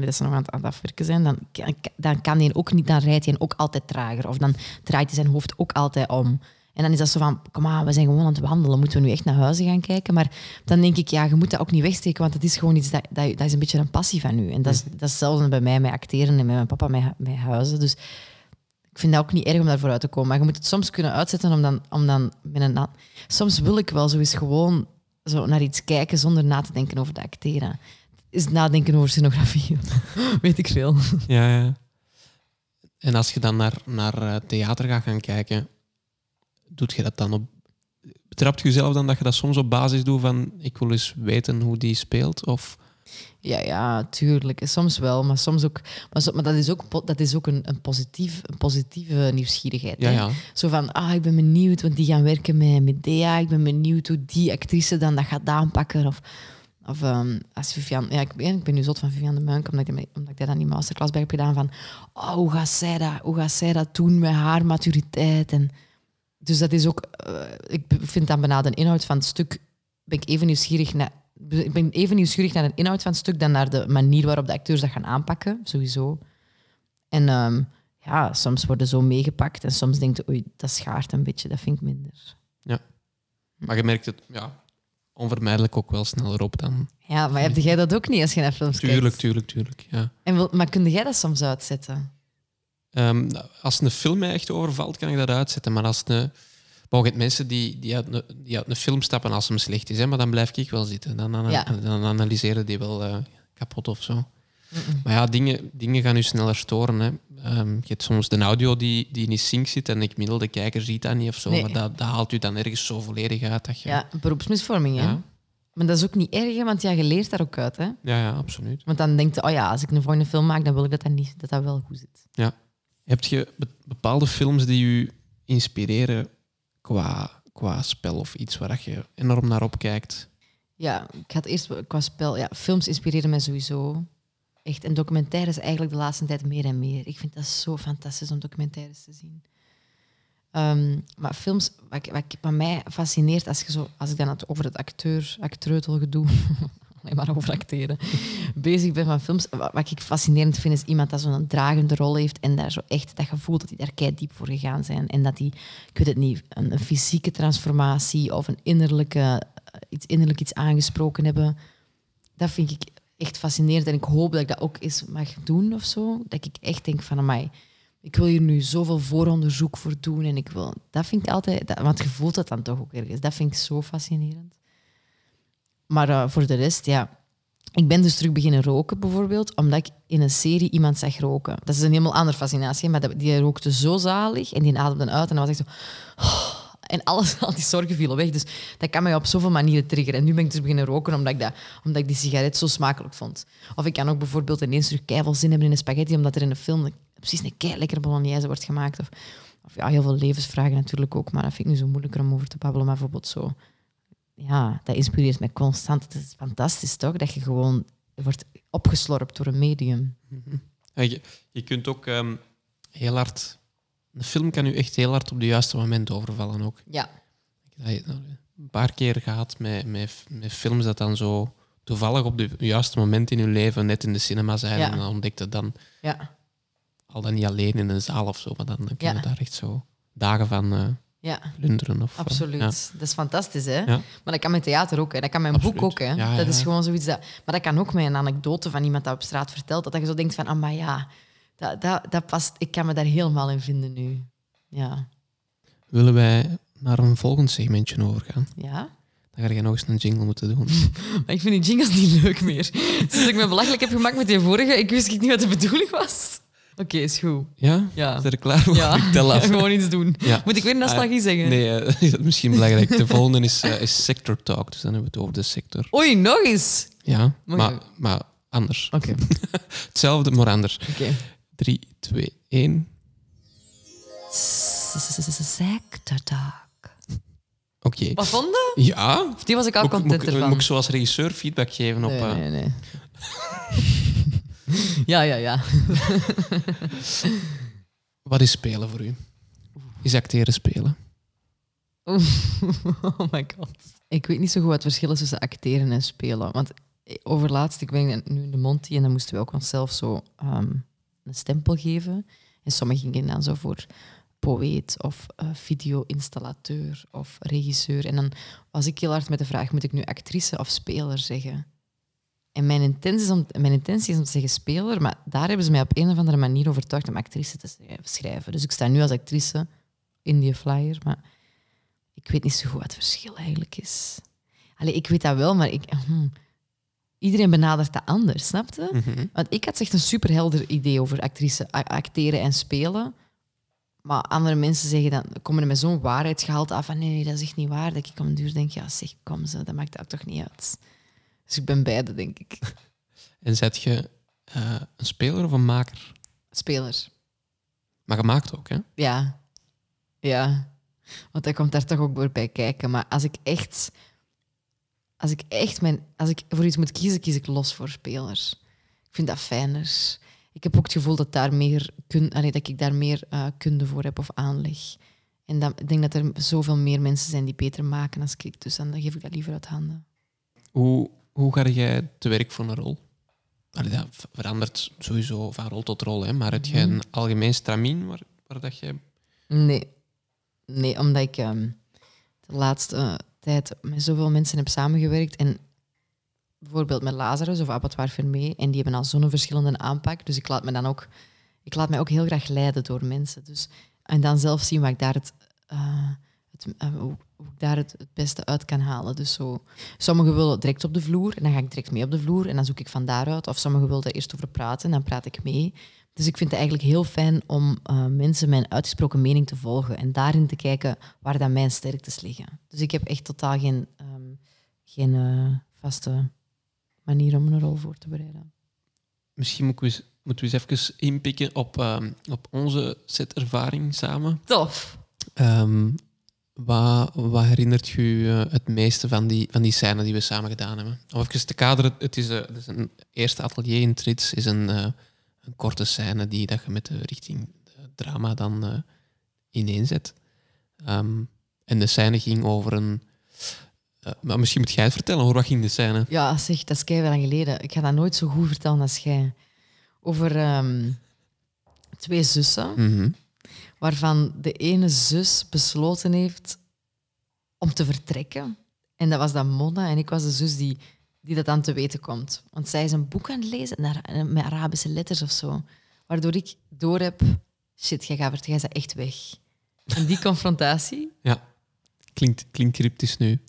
S2: dat ze nog aan het, aan het afwerken zijn, dan, kan- dan kan hij ook niet, dan rijdt hij ook altijd trager. Of dan draait hij zijn hoofd ook altijd om. En dan is dat zo van, kom aan, we zijn gewoon aan het wandelen. Moeten we nu echt naar huizen gaan kijken? Maar dan denk ik, ja, je moet dat ook niet wegsteken, want het is gewoon iets dat, dat, dat is een beetje een passie van u. En dat is, dat is hetzelfde bij mij met acteren en met mijn papa met, met huizen. Dus ik vind dat ook niet erg om daarvoor uit te komen. Maar je moet het soms kunnen uitzetten om dan, om dan met een... Soms wil ik wel zo eens gewoon zo naar iets kijken zonder na te denken over de acteren. Is nadenken over scenografie. [LAUGHS] Weet ik veel.
S1: Ja, ja. En als je dan naar, naar eh, theater gaat gaan kijken, doet je dat dan op... Betrapt je jezelf dan dat je dat soms op basis doet van ik wil eens weten hoe die speelt? Of...
S2: Ja, ja, tuurlijk. Soms wel, maar soms ook... Maar, dat is ook, dat is ook een, een, positief, een positieve nieuwsgierigheid.
S1: Ja,
S2: hè?
S1: ja.
S2: Zo van, ah, ik ben benieuwd, want die gaan werken met Medea. Ik ben benieuwd hoe die actrice dan dat gaat aanpakken. Of, of ehm, als Vivian... Ja, ik ben, ik ben nu zot van Vivian de Muink, omdat ik, dat- omdat ik daar dan die masterclass bij heb gedaan van... Oh, hoe gaat zij dat, hoe gaat zij dat doen met haar maturiteit? En Dus dat is ook... eh, ik vind dan bijna de inhoud van het stuk... Ben ik even nieuwsgierig naar... Ik ben even nieuwsgierig naar de inhoud van het stuk dan naar de manier waarop de acteurs dat gaan aanpakken, sowieso. En ehm, ja, soms worden zo meegepakt en soms denk je, oei, dat schaart een beetje, dat vind ik minder.
S1: Maar je merkt het ja, onvermijdelijk ook wel sneller op dan.
S2: Ja, maar heb jij dat ook niet als je naar films kijkt?
S1: Tuurlijk, tuurlijk, tuurlijk. Ja.
S2: En wil, maar kun jij dat soms uitzetten?
S1: Ehm, als een film mij echt overvalt, kan ik dat uitzetten. Maar als een. Je hebt mensen die, die, uit een, die uit een film stappen als hem slecht is, hè, maar dan blijf ik wel zitten. Dan, dan,
S2: Ja.
S1: dan analyseren die wel eh, kapot of zo. Maar ja, dingen, dingen gaan u sneller storen. Hè. Ehm, je hebt soms de audio die, die niet sync zit en de gemiddelde kijker ziet dat niet of zo.
S2: Nee.
S1: Maar dat, dat haalt u dan ergens zo volledig uit. Dat je,
S2: Ja, beroepsmisvorming, hè?
S1: Ja.
S2: Maar dat is ook niet erg, want ja, je leert daar ook uit, hè?
S1: ja, ja, absoluut.
S2: Want dan denk je, oh ja, als ik een volgende film maak, dan wil ik dat dat, niet, dat, dat wel goed zit.
S1: Ja. Heb je be- bepaalde films die u inspireren qua, qua spel of iets waar je enorm naar opkijkt?
S2: Ja, ik had eerst qua spel... Ja, films inspireren mij sowieso. Echt, en documentaires eigenlijk de laatste tijd meer en meer. Ik vind dat zo fantastisch om documentaires te zien. Ehm, maar films, wat, wat, mij fascineert, als, je zo, als ik dan het over het acteur, actreutelgedoe, alleen maar over acteren, bezig ben van films, wat, ik fascinerend vind, is iemand dat zo'n dragende rol heeft en daar zo echt dat gevoel dat die daar kei diep voor gegaan zijn. En dat die, ik weet het niet, een, fysieke transformatie of een innerlijke, eh, iets, innerlijk iets aangesproken hebben. Dat vind ik echt fascinerend en ik hoop dat ik dat ook eens mag doen of zo. Dat ik echt denk van, amai, ik wil hier nu zoveel vooronderzoek voor doen en ik wil... Dat vind ik altijd... Want je voelt dat dan toch ook ergens. Dat vind ik zo fascinerend. Maar eh, voor de rest, ja... Ik ben dus terug beginnen roken, bijvoorbeeld, omdat ik in een serie iemand zag roken. Dat is een helemaal andere fascinatie, maar die rookte zo zalig en die ademde uit en dan was ik zo... [GASPS] En alles, [LAUGHS] al die zorgen vielen weg. Dus dat kan mij op zoveel manieren triggeren. En nu ben ik dus beginnen roken omdat ik, dat, omdat ik die sigaret zo smakelijk vond. Of ik kan ook bijvoorbeeld ineens terug keiveel zin hebben in een spaghetti, omdat er in een film precies een kei lekkere bolognese wordt gemaakt. Of, of ja, heel veel levensvragen natuurlijk ook, maar dat vind ik nu zo moeilijker om over te babbelen. Maar bijvoorbeeld zo... Ja, dat inspireert mij constant. Het is fantastisch, toch? Dat je gewoon wordt opgeslorpt door een medium.
S1: Je, je kunt ook ehm, heel hard... Een film kan u echt heel hard op de juiste moment overvallen ook.
S2: Ja.
S1: Dat je een paar keer gehad met, met, met films dat dan zo toevallig op de juiste moment in uw leven net in de cinema zijn.
S2: Ja.
S1: En dan ontdekt het dan
S2: Ja.
S1: al dan niet alleen in een zaal of zo, maar dan kun je
S2: Ja.
S1: daar echt zo dagen van eh
S2: Ja.
S1: Of, eh,
S2: Absoluut.
S1: ja.
S2: Dat is fantastisch, hè?
S1: Ja.
S2: Maar dat kan met theater ook, hè? Dat kan met een
S1: Absoluut.
S2: boek ook, hè?
S1: Ja,
S2: dat is gewoon zoiets dat... Maar dat kan ook met een anekdote van iemand dat op straat vertelt. Dat je zo denkt van, ah, maar ja, dat, dat, dat past... Ik kan me daar helemaal in vinden nu. Ja.
S1: Willen wij naar een volgend segmentje overgaan?
S2: Ja?
S1: Dan ga je nog eens een jingle moeten doen. [LAUGHS]
S2: Maar ik vind die jingles niet leuk meer. Sinds ik me belachelijk heb gemaakt met die vorige, ik wist niet wat de bedoeling was. Oké, is goed.
S1: Ja?
S2: Ja.
S1: Is er klaar voor?
S2: Ja, [LAUGHS]
S1: Ik tel af.
S2: gewoon iets doen.
S1: Ja.
S2: Moet ik weer nostalgie zeggen?
S1: Nee, eh, [LAUGHS] is dat misschien belangrijk. De volgende is, eh, is sector talk, dus dan hebben we het over de sector.
S2: Oei, nog eens.
S1: Ja,
S2: Mag
S1: maar, maar anders.
S2: Oké. [LAUGHS]
S1: Hetzelfde, maar anders.
S2: Oké.
S1: 3, 2, 1.
S2: Sector talk.
S1: Oké.
S2: Wat vond je?
S1: Ja.
S2: Die was ik al content ervan.
S1: moet ik zoals regisseur feedback geven op...
S2: Nee,
S1: eh,
S2: nee, nee. [LAUGHS] ja, ja, ja. [LAUGHS]
S1: Wat is spelen voor u? Is acteren spelen? [LAUGHS]
S2: oh my god. Ik weet niet zo goed wat het verschil is tussen acteren en spelen. Want overlaatst, ik ben nu in de Monty en dan moesten we ook onszelf zo ehm, een stempel geven. En sommigen gingen dan zo voor poëet of eh, video-installateur of regisseur. En dan was ik heel hard met de vraag, moet ik nu actrice of speler zeggen? En mijn intentie, is om, mijn intentie is om te zeggen speler, maar daar hebben ze mij op een of andere manier overtuigd om actrice te schrijven. Dus ik sta nu als actrice in die flyer, maar ik weet niet zo goed wat het verschil eigenlijk is. Allee, ik weet dat wel, maar ik, hm, iedereen benadert dat anders, snap je?
S1: Mhm.
S2: Want ik had echt een superhelder idee over actrice, acteren en spelen. Maar andere mensen zeggen dan, komen er met zo'n waarheidsgehalte af van nee, nee, dat is echt niet waar. Dat ik om een duur denk, ja zeg, kom ze, dat maakt dat toch niet uit. Dus ik ben beide, denk ik. [LAUGHS]
S1: En zet je eh, een speler of een maker?
S2: Speler.
S1: Maar gemaakt ook, hè?
S2: Ja. Ja. Want dat komt daar toch ook weer bij kijken. Maar als ik echt... Als ik echt mijn... Als ik voor iets moet kiezen, kies ik los voor spelers. Ik vind dat fijner. Ik heb ook het gevoel dat, daar meer kun, allee, dat ik daar meer eh, kunde voor heb of aanleg. En dat, ik denk dat er zoveel meer mensen zijn die beter maken als ik. Dus dan geef ik dat liever uit handen.
S1: Hoe, hoe ga jij te werk voor een rol? Allee, dat verandert sowieso van rol tot rol, hè? maar heb jij een algemeen stramien waar, waar dat jij...
S2: Nee. Nee, omdat ik ehm, de laatste tijd met zoveel mensen heb samengewerkt. En bijvoorbeeld met Lazarus of Abattoir Fermé. En die hebben al zo'n verschillende aanpak. Dus ik laat me dan ook... Ik laat mij ook heel graag leiden door mensen. Dus, en dan zelf zien wat ik daar het, eh, het, eh, hoe, hoe ik daar het, het beste uit kan halen. Dus zo, sommigen willen direct op de vloer en dan ga ik direct mee op de vloer en dan zoek ik van daaruit. Of sommigen willen er eerst over praten en dan praat ik mee. Dus ik vind het eigenlijk heel fijn om eh, mensen mijn uitgesproken mening te volgen en daarin te kijken waar dan mijn sterktes liggen. Dus ik heb echt totaal geen, ehm, geen eh, vaste manier om een rol voor te bereiden.
S1: Misschien moeten we, eens- moeten we eens even inpikken op, ehm, op onze setervaring samen.
S2: Tof.
S1: Ehm, wat, wat herinnert je eh, het meeste van die, van die scène die we samen gedaan hebben? Om even te kaderen, het is, eh, het is een eerste atelier in Trits, is een, eh, een korte scène die dat je met de richting drama dan eh ineenzet. Ehm, en de scène ging over een... maar misschien moet jij het vertellen, hoor, wat ging de scène?
S2: Ja, zeg, dat is keihard lang geleden. Ik ga dat nooit zo goed vertellen als jij. Over ehm, twee zussen,
S1: Mhm.
S2: Waarvan de ene zus besloten heeft om te vertrekken. En dat was dan Mona en ik was de zus die, die dat aan te weten komt. Want zij is een boek aan het lezen eh, met Arabische letters of zo. Waardoor ik door heb, shit, jij gaat jij echt weg. En die confrontatie,
S1: Ja, klinkt, klinkt cryptisch nu.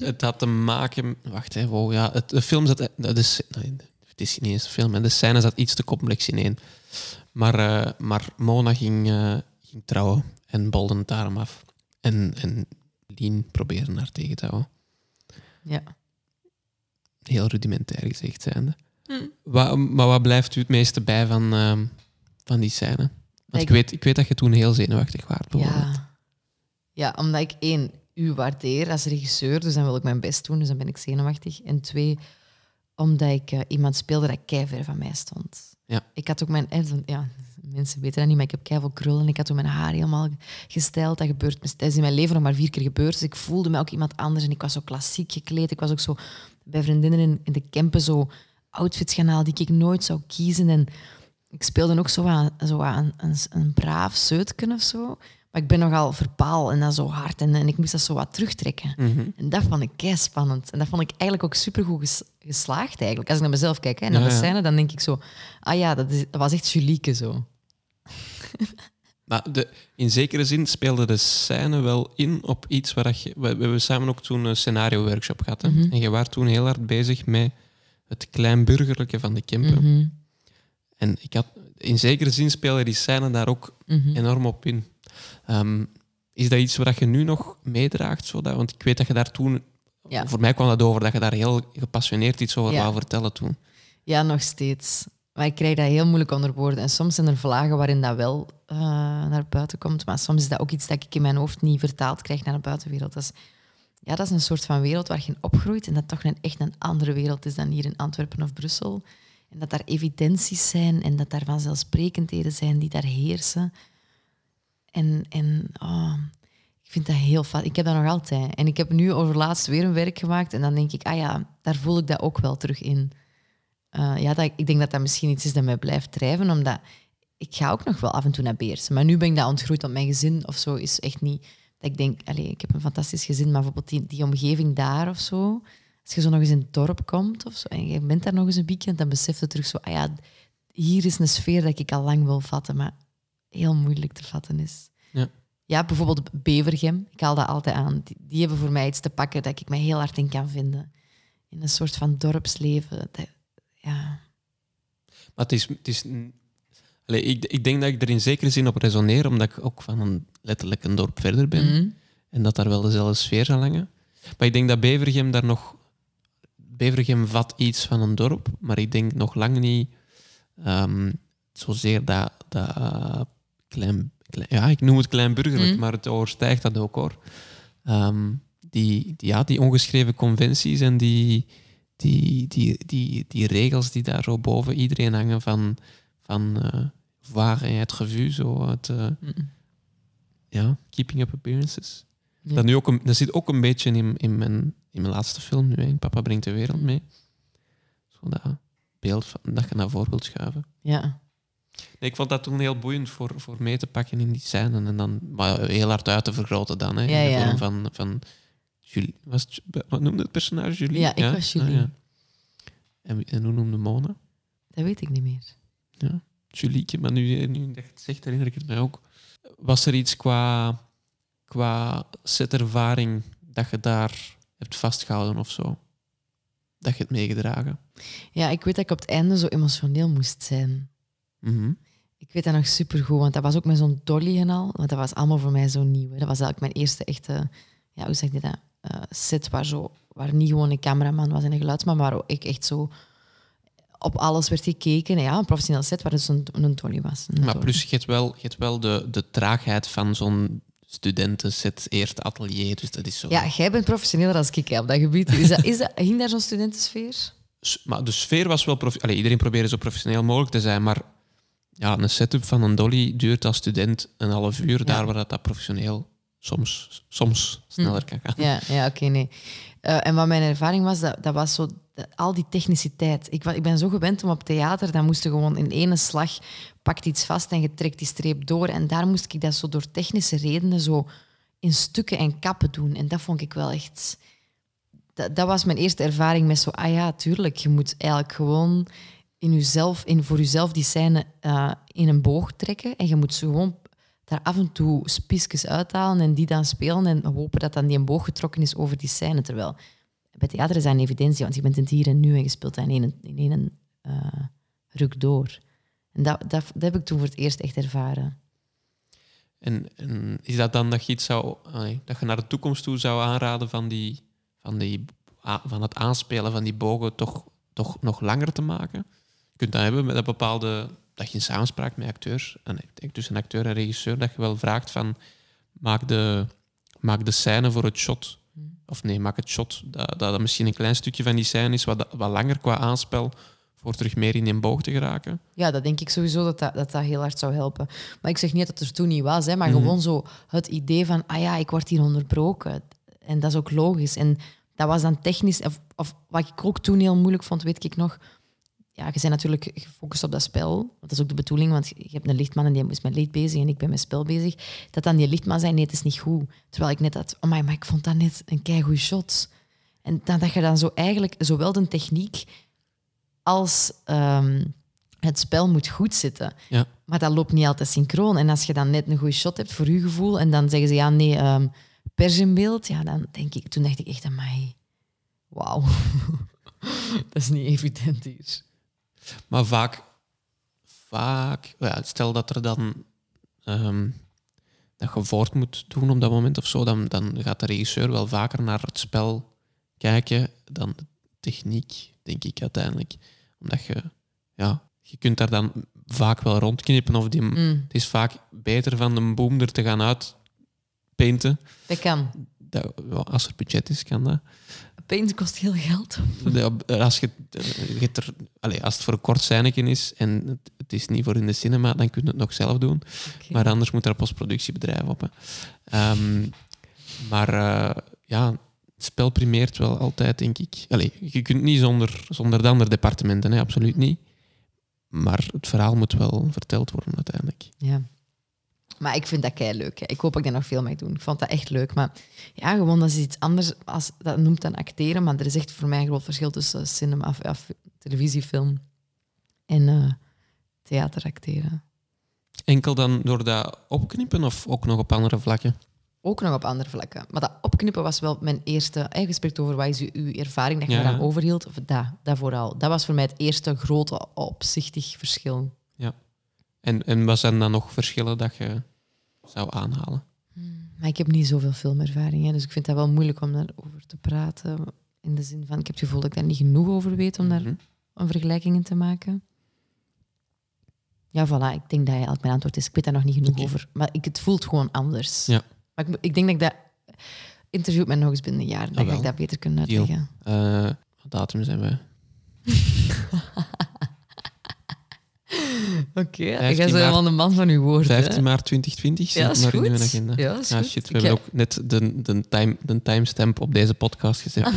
S1: Het, had te maken... Wacht, hè, wow, ja, het, de film zat... Nee, het is niet eens een film, hè. de scène zat iets te complex ineen. Maar, eh, maar Mona ging, eh, ging trouwen en bolde het daarom af. En, en Lien probeerde haar tegen te houden.
S2: ja.
S1: Heel rudimentair gezegd zijnde.
S2: Hm.
S1: Wa- maar wat blijft u het meeste bij van, ehm, van die scène? Want ik
S2: Ik-
S1: weet, ik weet dat je toen heel zenuwachtig was. bijvoorbeeld.
S2: Ja. ja, omdat ik één, u waardeer als regisseur, dus dan wil ik mijn best doen, dus dan ben ik zenuwachtig. En twee, omdat ik eh, iemand speelde dat keiver van mij stond.
S1: Ja.
S2: Ik had ook mijn... Ja, mensen weten dat niet, maar ik heb keiveel krullen. Ik had ook mijn haar helemaal gesteld. Dat gebeurt dat is in mijn leven nog maar vier keer gebeurd. Dus ik voelde me ook iemand anders en ik was zo klassiek gekleed. Ik was ook zo bij vriendinnen in, in de campen zo outfits gaan die ik nooit zou kiezen. En ik speelde ook zo aan, zo aan een, een braaf zeutken of zo. Maar ik ben nogal verpaal en dat zo hard. En, en ik moest dat zo wat terugtrekken.
S1: Mhm.
S2: En dat vond ik kei spannend. En dat vond ik eigenlijk ook supergoed ges- geslaagd eigenlijk. Als ik naar mezelf kijk hè, en naar
S1: Ja,
S2: de scène, dan denk ik zo... Ah ja, dat, is, dat was echt Julieke zo. [LAUGHS]
S1: Maar de, in zekere zin speelde de scène wel in op iets waar je... We, hebben samen ook toen een scenario-workshop gehad. Hè?
S2: Mhm.
S1: En je was toen heel hard bezig met het kleinburgerlijke van de Kempen.
S2: Mhm,
S1: En ik had, in zekere zin speelde die scène daar ook enorm op in. Ehm, is dat iets wat je nu nog meedraagt? Zodat, want ik weet dat je daar toen...
S2: Ja.
S1: Voor mij kwam dat over dat je daar heel gepassioneerd iets over
S2: Ja.
S1: wou vertellen toen.
S2: Ja, nog steeds. Maar ik krijg dat heel moeilijk onder woorden. En soms zijn er vlagen waarin dat wel eh, naar buiten komt. Maar soms is dat ook iets dat ik in mijn hoofd niet vertaald krijg naar de buitenwereld. Dat is, ja, dat is een soort van wereld waar je in opgroeit. En dat toch een, echt een andere wereld is dan hier in Antwerpen of Brussel. En dat daar evidenties zijn en dat daar vanzelfsprekendheden zijn die daar heersen. En, en oh, ik vind dat heel fijn. Ik heb dat nog altijd. En ik heb nu over laatst weer een werk gemaakt. En dan denk ik, ah ja, daar voel ik dat ook wel terug in. Eh, ja, dat, ik denk dat dat misschien iets is dat mij blijft drijven, omdat ik ga ook nog wel af en toe naar Beersen. Maar nu ben ik dat ontgroeid, want mijn gezin of zo is echt niet... Dat ik denk, allez, ik heb een fantastisch gezin, maar bijvoorbeeld die, die omgeving daar of zo, als je zo nog eens in het dorp komt of zo, en je bent daar nog eens een weekend, dan besef je terug zo, ah ja, hier is een sfeer dat ik al lang wil vatten, maar heel moeilijk te vatten is.
S1: Ja.
S2: Ja, bijvoorbeeld Bevergem, ik haal dat altijd aan. Die, die hebben voor mij iets te pakken dat ik me heel hard in kan vinden. In een soort van dorpsleven. Dat, ja.
S1: Maar het is... Het is Allee, ik, ik denk dat ik er in zekere zin op resoneer, omdat ik ook van een, letterlijk een dorp verder ben.
S2: Mhm.
S1: En dat daar wel dezelfde sfeer zal hangen. Maar ik denk dat Bevergem daar nog... Bevergem vat iets van een dorp, maar ik denk nog lang niet ehm, zozeer dat... dat eh, klein, klein- ja, ik noem het kleinburgerlijk,
S2: Mhm.
S1: maar het overstijgt dat ook hoor. Ehm, die, die, ja, die ongeschreven conventies en die, die, die, die, die regels die daar zo boven iedereen hangen van, van eh waar en het revue, zo het, eh, ja, Keeping Up Appearances.
S2: Ja.
S1: Dat, nu ook een, dat zit ook een beetje in, in, mijn, in mijn laatste film nu, in Papa brengt de wereld mee. Zo dat beeld van, dat je naar voren wilt schuiven.
S2: Ja.
S1: Nee, ik vond dat toen heel boeiend voor, voor mee te pakken in die scène. En dan maar heel hard uit te vergroten dan. Hè,
S2: Ja,
S1: in de
S2: ja.
S1: vorm van, van Julie. Was het, wat noemde het personage Julie?
S2: Ja, ik was Julie.
S1: Ah, en, en hoe noemde Mona?
S2: Dat weet ik niet meer.
S1: Julieke, maar nu, nu dat zegt, herinner ik het mij ook. Was er iets qua, qua setervaring dat je daar hebt vastgehouden of zo? Dat je het meegedragen?
S2: Ja, ik weet dat ik op het einde zo emotioneel moest zijn.
S1: Mhm.
S2: Ik weet dat nog supergoed, want dat was ook met zo'n dolly en al. Want dat was allemaal voor mij zo nieuw. hè. Dat was eigenlijk mijn eerste echte, ja, hoe zeg je dat, eh, set waar, zo, waar niet gewoon een cameraman was en een geluidsman, maar ook ik echt zo op alles werd gekeken. En ja, een professioneel set waar dus een, een dolly was. Een
S1: Maar
S2: dolly.
S1: plus, je hebt wel, je hebt wel de, de traagheid van zo'n studentenset, eerste atelier. Dus dat is zo.
S2: Ja, jij bent professioneler als ik hè, op dat gebied. Is dat, is dat, hing daar zo'n studentensfeer?
S1: S- Maar de sfeer was wel... Allee, iedereen probeerde zo professioneel mogelijk te zijn, maar ja, een setup van een dolly duurt als student een half uur, daar waar dat, dat professioneel soms, soms sneller kan gaan.
S2: Ja, ja oké, nee. Eh, en wat mijn ervaring was, dat, dat was zo de- al die techniciteit. Ik, ik ben zo gewend om op theater, dan moest je gewoon in ene slag pakt iets vast en je trekt die streep door. En daar moest ik dat zo door technische redenen zo in stukken en kappen doen. En dat vond ik wel echt... Dat, dat was mijn eerste ervaring met zo, ah ja, tuurlijk, je moet eigenlijk gewoon in jezelf, in, voor jezelf die scène eh, in een boog trekken. En je moet ze gewoon daar af en toe spiesjes uithalen en die dan spelen en hopen dat dan die een boog getrokken is over die scène. Terwijl bij theater is dat een evidentie, want je bent in het hier en nu en je speelt dat in één, in één eh, ruk door. En dat, dat, dat heb ik toen voor het eerst echt ervaren.
S1: En, en is dat dan dat je iets zou... dat je naar de toekomst toe zou aanraden van, die, van, die, van het aanspelen van die bogen toch, toch nog langer te maken? Kunt dat hebben met een bepaalde... Dat je in samenspraak met acteurs, en ik denk tussen acteur en regisseur, dat je wel vraagt van... Maak de, maak de scène voor het shot... Of nee, maak het shot dat, dat dat misschien een klein stukje van die scène is, wat, wat langer qua aanspel, voor terug meer in een boog te geraken.
S2: Ja, dat denk ik sowieso dat dat, dat dat heel hard zou helpen. Maar ik zeg niet dat het er toen niet was, hè, maar
S1: Mhm.
S2: gewoon zo het idee van, ah ja, ik word hier onderbroken. En dat is ook logisch. En dat was dan technisch, of, of wat ik ook toen heel moeilijk vond, weet ik nog. Ja, je bent natuurlijk gefocust op dat spel. Want dat is ook de bedoeling, want je hebt een lichtman en die is met licht bezig en ik ben met spel bezig. Dat dan die lichtman zei, nee, het is niet goed. Terwijl ik net had, oh my, maar ik vond dat net een keigoed shot. En dan, dat je dan zo eigenlijk, zowel de techniek als ehm, het spel moet goed zitten.
S1: Ja.
S2: Maar dat loopt niet altijd synchroon. En als je dan net een goede shot hebt voor je gevoel en dan zeggen ze ja, nee, pers in beeld, ja, dan denk ik, toen dacht ik echt aan mij, wauw, [LAUGHS] dat is niet evident hier.
S1: Maar vaak, vaak ja, stel dat er dan ehm, dat je voort moet doen op dat moment of zo, dan, dan gaat de regisseur wel vaker naar het spel kijken dan de techniek, denk ik uiteindelijk. Omdat je, ja, je kunt daar dan vaak wel rondknippen of die,
S2: Mm,
S1: het is vaak beter van de boom er te gaan uitpainten.
S2: dat kan.
S1: Dat, als er budget is, kan dat.
S2: Paint kost heel geld.
S1: De- Als, je, je hebt er, allee, als het voor een kort scènetje is en het, het is niet voor in de cinema, dan kun je het nog zelf doen. Maar anders moet er een postproductiebedrijf op. Hè. Ehm, maar eh, ja, het spel primeert wel altijd, denk ik. Allee, je kunt niet zonder, zonder de andere departementen, hè, absoluut niet. Maar het verhaal moet wel verteld worden uiteindelijk.
S2: Ja. Maar ik vind dat kei leuk. Ik hoop dat ik dat nog veel mag doen. Ik vond dat echt leuk. Maar ja, gewoon dat is iets anders. Als, dat noemt dan acteren. Maar er is echt voor mij een groot verschil tussen cinema, televisiefilm en eh theateracteren.
S1: Enkel dan door dat opknippen of ook nog op andere vlakken?
S2: Ook nog op andere vlakken. Maar dat opknippen was wel mijn eerste... Je spreekt over wat is uw, uw ervaring dat je
S1: Ja.
S2: eraan overhield. Of dat, dat vooral. Dat was voor mij het eerste grote opzichtig verschil.
S1: En, en wat zijn dan nog verschillen dat je zou aanhalen?
S2: Maar ik heb niet zoveel filmervaring. Hè, dus ik vind dat wel moeilijk om daarover te praten. In de zin van, ik heb het gevoel dat ik daar niet genoeg over weet om daar
S1: Mhm.
S2: een vergelijking in te maken. Ja, voilà. Ik denk dat eigenlijk mijn antwoord is. Ik weet daar nog niet genoeg over. Maar ik, het voelt gewoon anders.
S1: Ja.
S2: Maar ik, ik denk dat ik dat interview met nog eens binnen een jaar. Dan ga
S1: Jawel.
S2: ik dat beter kunnen uitleggen.
S1: Wat datum zijn we? [LAUGHS] [LAUGHS]
S2: Oké, jij
S1: 15
S2: bent
S1: maart-
S2: wel de man van uw woord.
S1: 15
S2: hè?
S1: maart 2020
S2: Ja,
S1: staat
S2: is
S1: maar in mijn agenda.
S2: Ja, is
S1: Ah, shit, we
S2: Ik
S1: hebben
S2: heb-
S1: ook net de, de, time, de timestamp op deze podcast gezet. [LAUGHS]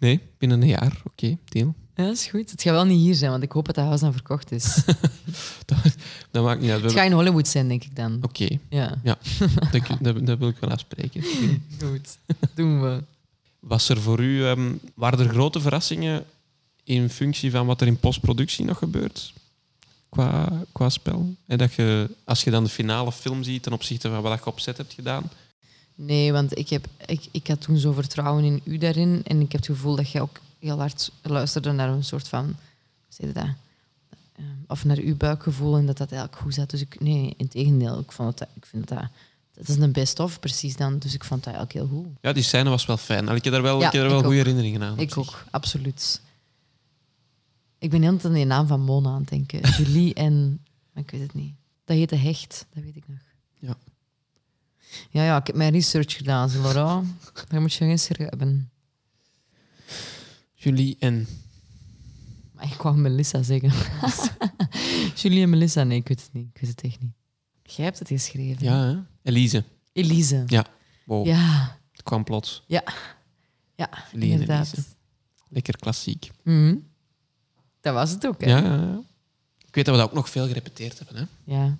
S1: nee, binnen een jaar. Oké, deal.
S2: Ja, is goed. Het gaat wel niet hier zijn, want ik hoop dat dat huis dan verkocht is. [LAUGHS]
S1: Dat maakt niet uit. We
S2: Het gaat in Hollywood zijn, denk ik dan.
S1: Oké,
S2: Ja,
S1: dat, dat, dat wil ik wel afspreken.
S2: goed. Doen we.
S1: Was er voor u, ehm, waren er grote verrassingen in functie van wat er in postproductie nog gebeurt? Qua, qua spel? En dat je, als je dan de finale film ziet ten opzichte van wat je op set hebt gedaan.
S2: Nee, want ik, heb, ik, ik had toen zo vertrouwen in u daarin. En ik heb het gevoel dat jij ook heel hard luisterde naar een soort van... Zeg je dat? Eh, Of naar uw buikgevoel en dat dat eigenlijk goed zat. Dus ik, nee, in tegendeel. Ik, vond dat, ik vind dat... Dat is een best-of precies dan. Dus ik vond dat eigenlijk heel goed.
S1: Ja, die scène was wel fijn. Ik heb daar wel,
S2: Ja,
S1: ik heb daar wel goede herinneringen aan.
S2: Ik
S1: zich.
S2: ook, absoluut. Ik ben heel aan de naam van Mona aan het denken. [LAUGHS] Julie en... Ik weet het niet. Dat heette Hecht, dat weet ik nog.
S1: Ja.
S2: Ja, ja, ik heb mijn research gedaan, zo, Laura. Daar moet je geen serieus hebben.
S1: Julie en...
S2: Maar ik wou Melissa zeggen. [LAUGHS] Julie en Melissa, nee, ik weet het niet. Ik weet het echt niet. Jij hebt het geschreven.
S1: Ja, hè? Elise.
S2: Elise.
S1: Wow,
S2: Ja,
S1: het kwam plots.
S2: ja,
S1: Julie en
S2: inderdaad.
S1: Elise. Lekker klassiek.
S2: Mhm. Dat was het ook, hè?
S1: Ja, ja, ja. Ik weet dat we dat ook nog veel gerepeteerd hebben. Hè?
S2: Ja.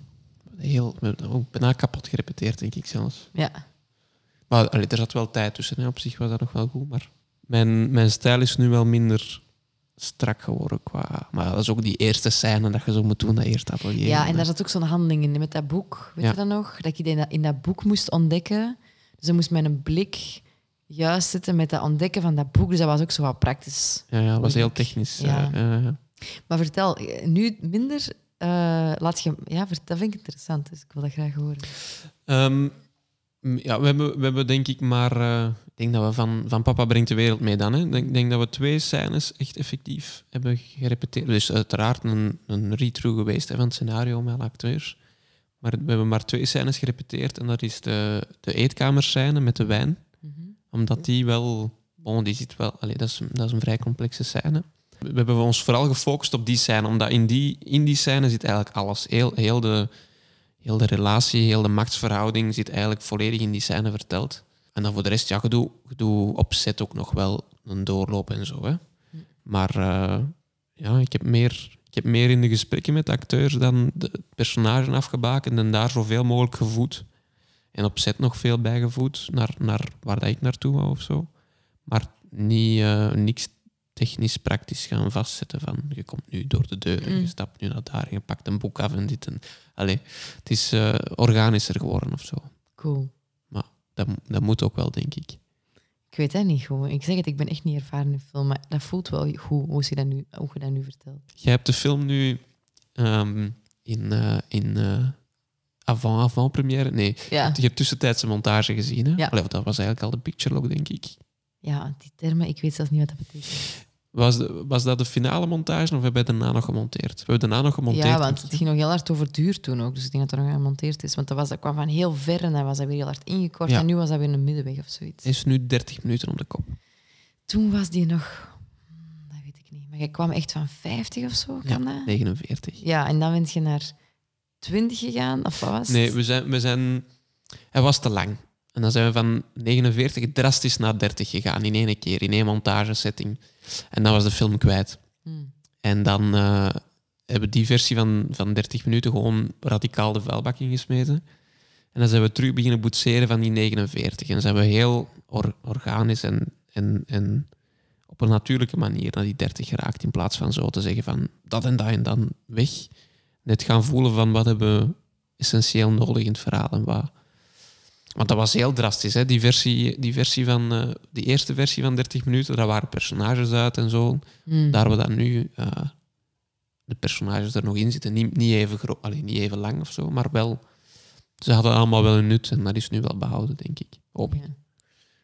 S1: Heel, we hebben ook bijna kapot gerepeteerd, denk ik zelfs.
S2: ja.
S1: Maar allee, er zat wel tijd tussen. Hè. Op zich was dat nog wel goed. Maar mijn, mijn stijl is nu wel minder strak geworden. Qua, maar dat is ook die eerste scène dat je zo moet doen, dat eerste atelier.
S2: Ja, en daar zat ook zo'n handeling in met dat boek. Weet
S1: Ja.
S2: je dat nog? Dat ik in dat, in dat boek moest ontdekken. Dus dan moest mijn blik juist zitten met dat ontdekken van dat boek. Dus dat was ook zo wat praktisch.
S1: Ja, ja, dat was heel technisch.
S2: Ja. Maar vertel, nu minder... eh, laat je... Ja, dat vind ik interessant. Dus ik wil dat graag horen.
S1: Ehm, ja, we hebben, we hebben denk ik maar... eh, ik denk dat we van, van Papa brengt de wereld mee dan. hè. Ik denk, denk dat we twee scènes echt effectief hebben gerepeteerd. Dus uiteraard een, een read-through geweest hè, van het scenario met alle acteurs. Maar we hebben maar twee scènes gerepeteerd. En dat is de, de eetkamerscène met de wijn. Omdat die wel... Bon, die zit wel... Dat, is, dat is een vrij complexe scène. We hebben ons vooral gefocust op die scène. Omdat in die, in die scène zit eigenlijk alles. Heel, heel, de, heel de relatie, heel de machtsverhouding zit eigenlijk volledig in die scène verteld. En dan voor de rest, ja, je doet, je doet op set ook nog wel een doorloop en zo. Hè. Maar eh, ja, ik heb, meer, ik heb meer in de gesprekken met de acteurs dan de personages afgebakend en daar zoveel mogelijk gevoed. En op set nog veel bijgevoed naar, naar waar dat ik naartoe wou of zo. Maar niet, eh, niks technisch praktisch gaan vastzetten van je komt nu door de deur en je
S2: Mm.
S1: stapt nu naar daar en je pakt een boek af en dit. En, allee, het is eh, organischer geworden of zo.
S2: Cool.
S1: Dat, dat moet ook wel, denk ik.
S2: Ik weet dat niet goed. Ik zeg het, ik ben echt niet ervaren in film, maar dat voelt wel goed hoe je dat nu, hoe je dat nu vertelt.
S1: Jij hebt de film nu ehm, in, eh, in eh, avant-avant-première. Nee,
S2: Ja.
S1: je hebt tussentijdse montage gezien. Hè?
S2: Ja.
S1: Allee, dat was eigenlijk al de picture log, denk ik.
S2: ja, die termen, ik weet zelfs niet wat dat betekent.
S1: Was, de, was dat de finale montage of hebben we daarna nog gemonteerd? We hebben daarna nog gemonteerd.
S2: Ja, want het ging nog heel hard over duur toen ook. Dus ik denk dat er nog gemonteerd is. Want dat, was, dat kwam van heel ver en dan was dat weer heel hard ingekort.
S1: Ja.
S2: En nu was dat weer een middenweg of zoiets.
S1: Is nu 30 minuten om de kop.
S2: Toen was die nog... hmm, Dat weet ik niet. Maar jij kwam echt van 50 of zo, kan
S1: ja,
S2: dat?
S1: 49.
S2: Ja, en dan bent je naar 20 gegaan, of wat was het?
S1: Nee, we zijn, we zijn... Hij was te lang. En dan zijn we van 49 drastisch naar 30 gegaan. In één keer, in één montagesetting. En dan was de film kwijt.
S2: Hmm.
S1: En dan eh, hebben we die versie van, van 30 minuten gewoon radicaal de vuilbak ingesmeten. En dan zijn we terug beginnen boetseren van die 49. En zijn we heel or- organisch en, en, en op een natuurlijke manier naar die 30 geraakt. In plaats van zo te zeggen van dat en dat en dan weg. Net gaan voelen van wat hebben we essentieel nodig in het verhaal en wat... Want dat was heel drastisch, hè? Die, versie, die, versie van, eh, die eerste versie van 30 minuten, daar waren personages uit en zo.
S2: Hmm.
S1: Daar we dan nu eh, de personages er nog in zitten. Niet, niet, even gro- allee, niet even lang of zo, maar wel. Ze hadden allemaal wel een nut en dat is nu wel behouden, denk ik. Hoop ik.
S2: Ja.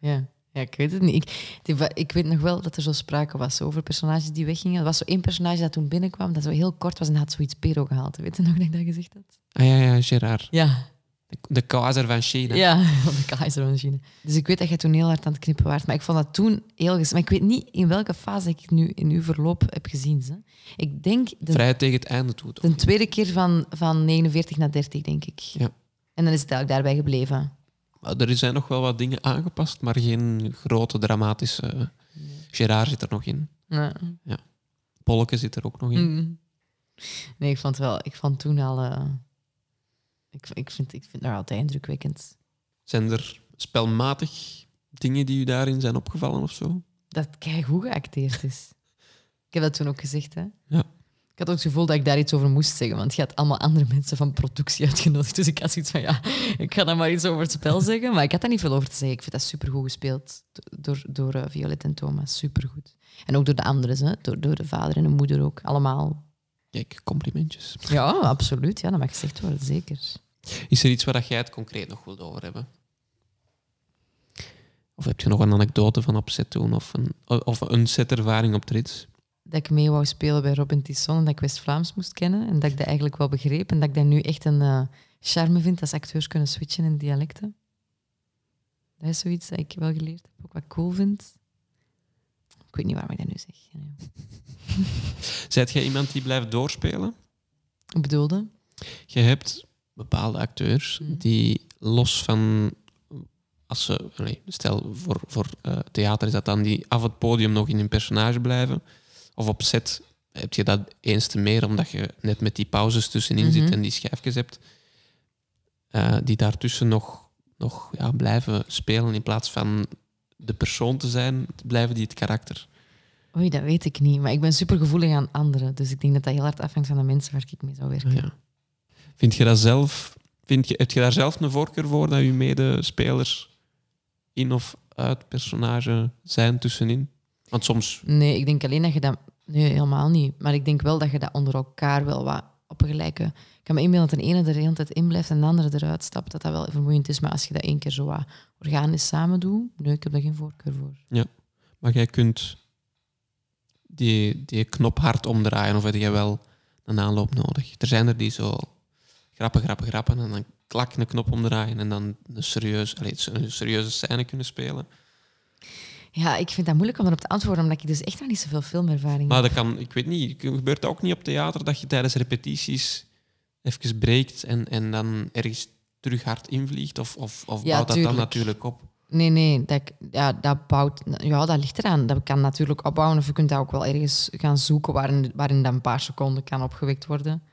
S2: Ja. Ja, ik weet het niet. Ik, ik weet nog wel dat er zo sprake was over personages die weggingen. Er was zo één personage dat toen binnenkwam, dat zo heel kort was en had zoiets pero gehaald. Weet je nog dat ik dat gezegd had?
S1: Ah ja, ja, Gerard.
S2: Ja.
S1: De, de keizer van China.
S2: Ja, [LAUGHS] van de keizermachine. Dus ik weet dat jij toen heel hard aan het knippen waart. Maar ik vond dat toen heel... Maar ik weet niet in welke fase ik het nu in uw verloop heb gezien. Hè. Ik denk de,
S1: Vrij tegen het einde toe. toch?
S2: de tweede keer van, van 49 naar 30, denk ik.
S1: Ja.
S2: En dan is het eigenlijk daarbij gebleven.
S1: Er zijn nog wel wat dingen aangepast, maar geen grote dramatische... Gerard zit er nog in.
S2: Nee.
S1: Polke zit er ook nog in.
S2: Mm. Nee, ik vond wel... Ik vond toen al... eh, ik, ik, vind, ik vind altijd indrukwekkend.
S1: Zijn er spelmatig dingen die u daarin zijn opgevallen of zo?
S2: Dat het goed geacteerd is. ik heb dat toen ook gezegd, hè.
S1: Ja.
S2: Ik had ook het gevoel dat ik daar iets over moest zeggen, want je had allemaal andere mensen van productie uitgenodigd. Dus ik had zoiets van, ja, ik ga dan maar iets over het spel zeggen. Maar ik had daar niet veel over te zeggen. Ik vind dat supergoed gespeeld door, door eh, Violet en Thomas. Supergoed. En ook door de anderen, hè. Door, door de vader en de moeder ook. Allemaal.
S1: Kijk, complimentjes.
S2: Ja, absoluut. Ja, dat mag gezegd worden, zeker.
S1: Is er iets waar dat jij het concreet nog wilt over hebben? Of heb je nog een anekdote van op set toen? Of een, of een setervaring op Trits?
S2: Dat ik mee wou spelen bij Robin Tisson en dat ik West-Vlaams moest kennen. En dat ik dat eigenlijk wel begreep. En dat ik dat nu echt een eh, charme vind als acteurs kunnen switchen in dialecten. Dat is zoiets dat ik wel geleerd heb, ook wat ik cool vind. Ik weet niet waarom ik dat nu zeg. Ja. [LAUGHS]
S1: Zijt jij iemand die blijft doorspelen?
S2: Ik bedoelde?
S1: Je hebt bepaalde acteurs
S2: Mhm.
S1: die los van... Als ze, stel, voor, voor eh, theater is dat dan die af het podium nog in hun personage blijven. Of op set heb je dat eens te meer, omdat je net met die pauzes tussenin zit
S2: Mhm.
S1: en die schijfjes hebt. eh, die daartussen nog, nog ja, blijven spelen in plaats van de persoon te zijn, blijven die het karakter.
S2: Oei, dat weet ik niet. Maar ik ben supergevoelig aan anderen. Dus ik denk dat dat heel hard afhangt van de mensen waar ik mee zou werken.
S1: Ja. Vind je dat zelf? Vind je, heb je daar zelf een voorkeur voor dat je medespelers in of uit personage zijn tussenin? Want soms,
S2: Nee, ik denk alleen dat je dat... Nee, helemaal niet. Maar ik denk wel dat je dat onder elkaar wel wat op een gelijke... Ik kan me inbeelden dat de ene er de hele tijd in blijft en de andere eruit stapt, dat dat wel vermoeiend is. Maar als je dat één keer zo wat organisch samen doet, nee, ik heb daar geen voorkeur voor.
S1: maar jij kunt die, die knop hard omdraaien of heb jij wel een aanloop nodig? Er zijn er die zo grappen, grappen, grappen en dan klak een knop omdraaien en dan een, serieus, allee, een serieuze scène kunnen spelen.
S2: Ja, ik vind dat moeilijk om erop te antwoorden, omdat ik dus echt nog niet zoveel filmervaring
S1: Maar
S2: heb.
S1: dat kan, ik weet niet, gebeurt dat ook niet op theater dat je tijdens repetities even breekt en, en dan ergens terug hard invliegt? Of, of, of
S2: Ja,
S1: bouwt dat dan
S2: tuurlijk.
S1: natuurlijk op?
S2: Nee, nee, dat, ja, dat bouwt... Ja, dat ligt eraan. Dat kan natuurlijk opbouwen of je kunt dat ook wel ergens gaan zoeken waarin, waarin dat een paar seconden kan opgewekt worden.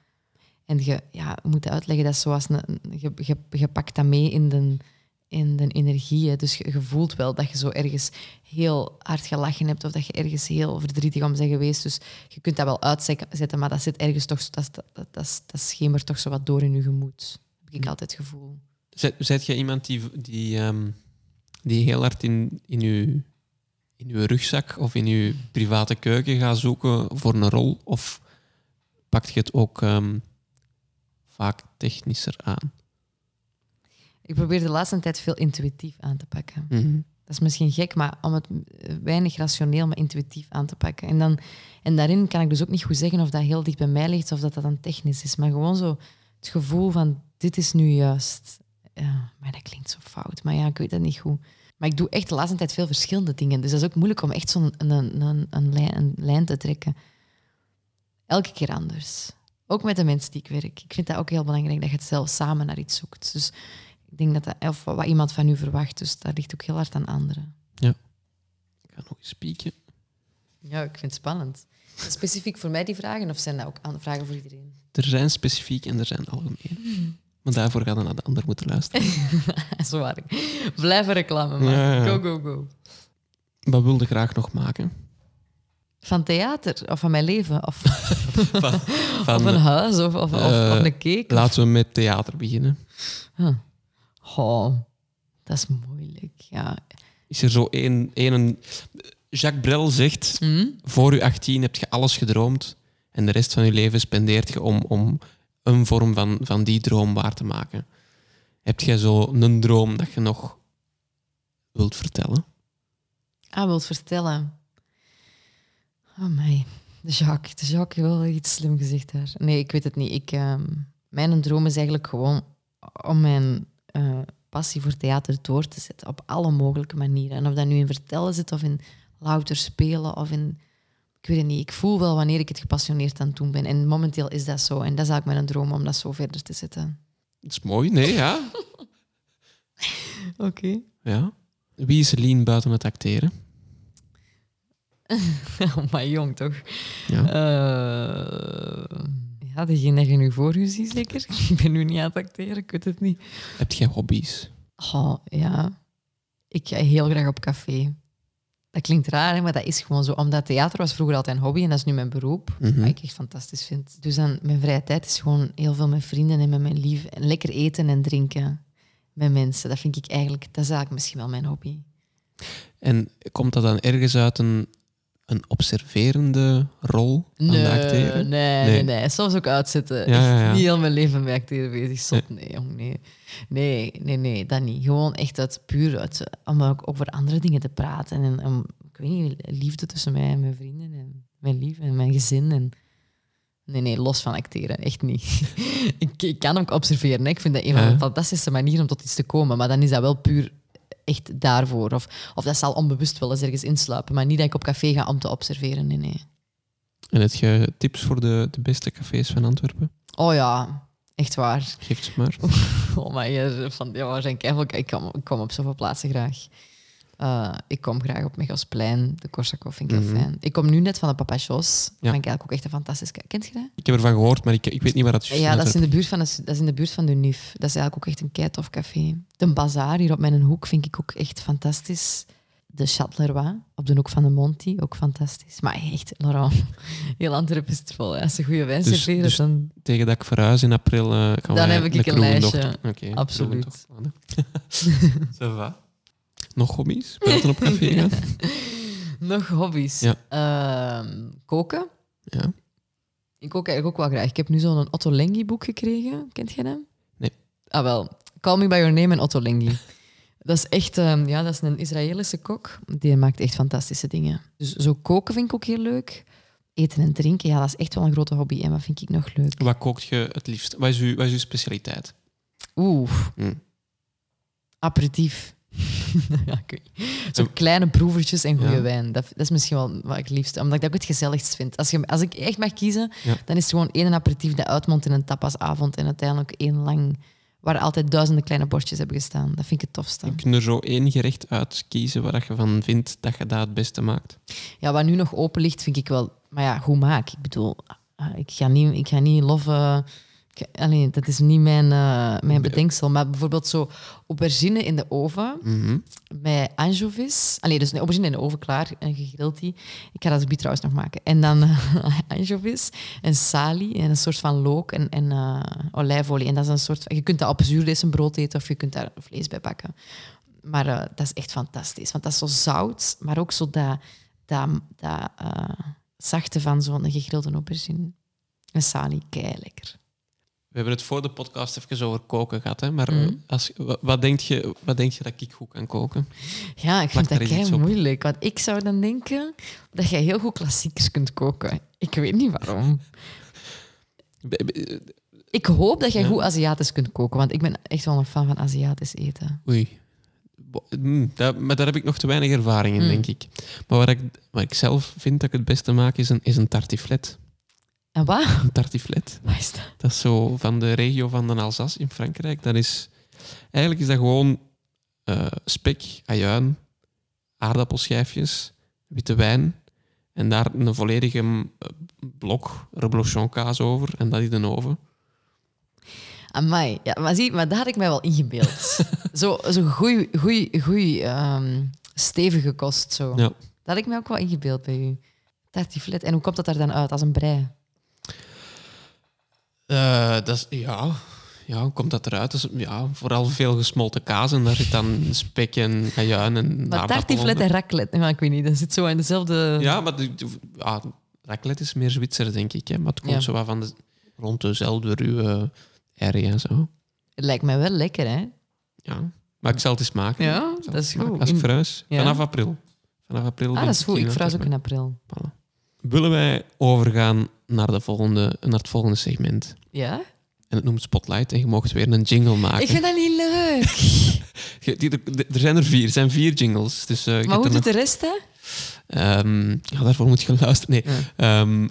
S2: En je ja, moet uitleggen, dat zoals... Een, je, je, je pakt dat mee in de, in de energie. hè. Dus je, je voelt wel dat je zo ergens heel hard gelachen hebt of dat je ergens heel verdrietig om bent geweest. Dus je kunt dat wel uitzetten, maar dat zit ergens toch... Dat, dat, dat, dat, schemert toch zo wat door in je gemoed. Heb ik altijd het gevoel.
S1: Zijt jij iemand die, die, ehm, die heel hard in, in, uw, in uw rugzak of in uw private keuken gaat zoeken voor een rol? Of pakt je het ook ehm, vaak technischer aan?
S2: Ik probeer de laatste tijd veel intuïtief aan te pakken.
S1: Mhm.
S2: Dat is misschien gek, maar om het eh, weinig rationeel, maar intuïtief aan te pakken. En, dan, en daarin kan ik dus ook niet goed zeggen of dat heel dicht bij mij ligt of dat dat dan technisch is. Maar gewoon zo het gevoel van, dit is nu juist. Ja, maar dat klinkt zo fout. Maar ja, ik weet dat niet goed. Maar ik doe echt de laatste tijd veel verschillende dingen. Dus dat is ook moeilijk om echt zo'n een, een, een, een, lijn, een lijn te trekken. Elke keer anders. Ook met de mensen die ik werk. Ik vind dat ook heel belangrijk, dat je het zelf samen naar iets zoekt. Dus ik denk dat dat, of wat iemand van u verwacht, dus dat ligt ook heel hard aan anderen.
S1: Ik ga nog eens spieken.
S2: Ja, ik vind het spannend. Specifiek voor mij die vragen, of zijn dat ook aan- vragen voor iedereen?
S1: Er zijn specifiek en er zijn algemeen. Maar daarvoor gaan we naar de ander moeten luisteren. [LAUGHS]
S2: Zo waar. Blijven reclame maken.
S1: Ja, ja.
S2: Go, go, go.
S1: Wat wilde graag nog maken?
S2: Van theater, of van mijn leven, of, [LAUGHS]
S1: Van, van,
S2: of een huis, of, of, of,
S1: eh,
S2: of een cake.
S1: laten we met theater beginnen.
S2: Huh. Oh, dat is moeilijk, ja.
S1: Is er zo één... één Jacques Brel zegt...
S2: Hm?
S1: Voor je 18 heb je alles gedroomd en de rest van je leven spendeert je om, om een vorm van, van die droom waar te maken. Heb jij zo een droom dat je nog wilt vertellen?
S2: Ah, wilt vertellen. Oh, mij. De Jacques. De Jacques heeft wel iets slim gezegd daar. Nee, ik weet het niet. Ik, ehm, mijn droom is eigenlijk gewoon om mijn eh, passie voor theater door te zetten. Op alle mogelijke manieren. En of dat nu in vertellen zit of in louter spelen of in... Ik weet het niet. Ik voel wel wanneer ik het gepassioneerd aan het doen ben. En momenteel is dat zo. En dat is eigenlijk mijn droom om dat zo verder te zetten.
S1: Dat is mooi, nee, ja. [LAUGHS]
S2: Oké.
S1: ja. Wie is Lien buiten het acteren? [LAUGHS]
S2: maar jong, toch?
S1: Ja.
S2: Eh, ja, degene dat je nu voor je ziet, zeker? [LAUGHS] Ik ben nu niet aan het acteren, ik weet het niet.
S1: Heb jij hobby's?
S2: Oh, ja. Ik ga heel graag op café. Dat klinkt raar, hè, maar dat is gewoon zo. Omdat theater was vroeger altijd een hobby en dat is nu mijn beroep.
S1: Mhm.
S2: Wat ik echt fantastisch vind. Dus dan, mijn vrije tijd is gewoon heel veel met vrienden en met mijn lief. En lekker eten en drinken met mensen. Dat vind ik eigenlijk, dat is eigenlijk misschien wel mijn hobby.
S1: En komt dat dan ergens uit een, een observerende rol aan de acteren?
S2: nee,
S1: Nee.
S2: nee, nee. Soms ook uitzetten.
S1: Ja,
S2: Echt
S1: ja, ja.
S2: niet heel mijn leven met acteren bezig. Zot, nee, jong, nee. Nee, nee, nee, dat niet. Gewoon echt uit puur uit, om ook over andere dingen te praten. En om, ik weet niet, liefde tussen mij en mijn vrienden en mijn lief en mijn gezin. En, nee, nee, los van acteren. Echt niet. [LAUGHS] ik, ik kan ook observeren. hè. Ik vind dat een van de fantastische manieren om tot iets te komen. Maar dan is dat wel puur echt daarvoor. Of, of dat zal onbewust wel eens ergens insluipen. Maar niet dat ik op café ga om te observeren. Nee, nee.
S1: En heb je tips voor de, de beste cafés van Antwerpen?
S2: Oh ja, echt waar.
S1: Geef ze maar.
S2: Oh my god, van, ja, waar zijn keiveel- ik kom, ik kom op zoveel plaatsen graag. Eh, ik kom graag op Megasplein, de Korsakov vind ik heel fijn. Ik kom nu net van de Papa Jos.
S1: Ja.
S2: Vind ik eigenlijk ook echt een fantastisch... Kent je dat?
S1: Ik heb ervan gehoord, maar ik, ik weet niet waar dat juist
S2: Ja, dat is, in de buurt van de, dat is in de buurt van de NUF. Dat is eigenlijk ook echt een keitof café. De Bazaar hier op mijn hoek vind ik ook echt fantastisch. De Châteleroy op de hoek van de Monty, ook fantastisch. Maar echt, Laurent, [LAUGHS] heel Antwerpen is het vol. hè. Als ze goede wijn
S1: Dus- dus
S2: dan...
S1: Tegen dat ik verhuis in april eh gaan
S2: Dan heb ik een lijstje.
S1: Oké,
S2: Absoluut. [LAUGHS]
S1: Ça va. Nog hobby's? Buiten op café? [LAUGHS]
S2: Nog hobby's.
S1: Ja.
S2: Ehm, koken.
S1: Ja.
S2: Ik kook eigenlijk ook wel graag. Ik heb nu zo'n Otto Lengi boek gekregen. Kent je hem?
S1: Nee.
S2: Ah wel. Call Me By Your Name en Otto Lengi. [LAUGHS] dat is echt ehm, ja, dat is een Israëlische kok. Die maakt echt fantastische dingen. Dus zo koken vind ik ook heel leuk. Eten en drinken, ja, dat is echt wel een grote hobby. En wat vind ik nog leuk?
S1: Wat kookt je het liefst? Wat is uw, wat is uw specialiteit?
S2: Oeh,
S1: Hm.
S2: aperitief. [LAUGHS] ja, ik. Zo kleine proevertjes en goede
S1: Ja.
S2: wijn. Dat, dat is misschien wel wat ik liefst... Omdat ik dat ook het gezelligst vind. Als, je, als ik echt mag kiezen,
S1: Ja.
S2: dan is het gewoon één aperitief dat uitmondt in een tapasavond en uiteindelijk één lang... Waar altijd duizenden kleine bordjes hebben gestaan. Dat vind ik het tofste.
S1: Je kunt er zo één gerecht uitkiezen waar je van vindt dat je dat het beste maakt.
S2: Ja, wat nu nog open ligt, vind ik wel... Maar ja, goed maak. Ik bedoel, ah, ik ga niet, ik ga niet loffen... ik- Allee, dat is niet mijn, eh, mijn bedenksel. Maar bijvoorbeeld zo aubergine in de oven
S1: Mhm.
S2: met anchovies. Allee, dus een aubergine in de oven klaar en gegrild die. Ik ga dat gebied trouwens nog maken. En dan eh, [LAUGHS] anchovies en salie en een soort van look en, en eh, olijfolie. En dat is een soort van, je kunt dat op zuurdezenbrood eten of je kunt daar vlees bij bakken. Maar dat is echt fantastisch. Want dat is zo zout, maar ook zo dat, dat, dat zachte van zo'n gegrilde aubergine. En salie, kei lekker.
S1: We hebben het voor de podcast even over koken gehad, hè? maar
S2: Mhm.
S1: als, wat, wat, denk je, wat denk je dat ik goed kan koken?
S2: Ja, ik
S1: Plak
S2: vind dat
S1: op.
S2: moeilijk. Want ik zou dan denken dat jij heel goed klassiekers kunt koken. Ik weet niet waarom. Ik hoop dat jij
S1: Ja.
S2: goed Aziatisch kunt koken, want ik ben echt wel een fan van Aziatisch eten.
S1: Oei. Mm, dat- maar daar heb ik nog te weinig ervaring in,
S2: Mm.
S1: denk ik. Maar wat ik, wat ik zelf vind dat ik het beste maak, is een, is een tartiflet.
S2: En wat?
S1: Een tartiflet.
S2: Wat is dat?
S1: Dat is zo van de regio van de Alsace in Frankrijk. Dat is, eigenlijk is dat gewoon eh, spek, ajuin, aardappelschijfjes, witte wijn en daar een volledige mm, eh, blok reblochon kaas over en dat in de oven.
S2: Amai. Ja, maar zie, maar dat had ik mij wel ingebeeld. [LAUGHS] zo zo goeie, goeie, goeie ehm, stevige kost. Zo.
S1: Ja.
S2: Dat had ik mij ook wel ingebeeld bij u. Tartiflet. En hoe komt dat er dan uit? Als een brei?
S1: Eh, dat is, ja, ja, hoe komt dat eruit? Is, ja, vooral veel gesmolten kaas en daar zit dan spek en ajuin en
S2: Maar tartiflet en raclette. Maar ik weet niet, dat zit zo in dezelfde...
S1: Ja, maar de, ja, raclette is meer Zwitser, denk ik. Hè? Maar het komt
S2: Ja.
S1: zo wat van de, rond dezelfde ruwe area en zo.
S2: Het lijkt mij wel lekker, hè?
S1: Ja. Maar ik zal het eens maken.
S2: Ja, dat is goed.
S1: Als ik verhuis.
S2: Ja.
S1: Vanaf april. Vanaf april
S2: Ah, dat is goed. Ik verhuis ook in april.
S1: Voilà. Willen wij overgaan naar, de volgende, naar het volgende segment?
S2: Ja?
S1: en het noemt Spotlight. En je mocht weer een jingle maken.
S2: Ik vind dat niet leuk. [LAUGHS]
S1: Er, zijn er vier. Er zijn vier jingles. Dus, eh,
S2: maar hoe doet de rest, hè?
S1: Ehm, ja, daarvoor moet je luisteren. Nee.
S2: Ja.
S1: Ehm,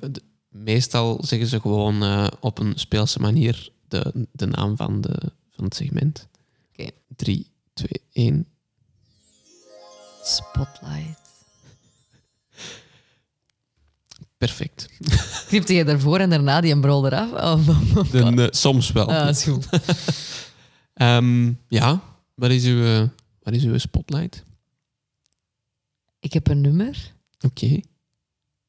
S1: meestal zeggen ze gewoon eh, op een speelse manier de, de naam van, de, van het segment.
S2: Oké.
S1: 3, 2, 1.
S2: Spotlight.
S3: Perfect. [LAUGHS]
S2: Knipte je daarvoor en daarna die een brol eraf? Of, of-
S1: Dan, eh, soms wel.
S2: Ah, is goed. [LAUGHS]
S1: Ehm, ja, wat is, uw, eh, wat is uw spotlight?
S2: Ik heb een nummer.
S1: Oké.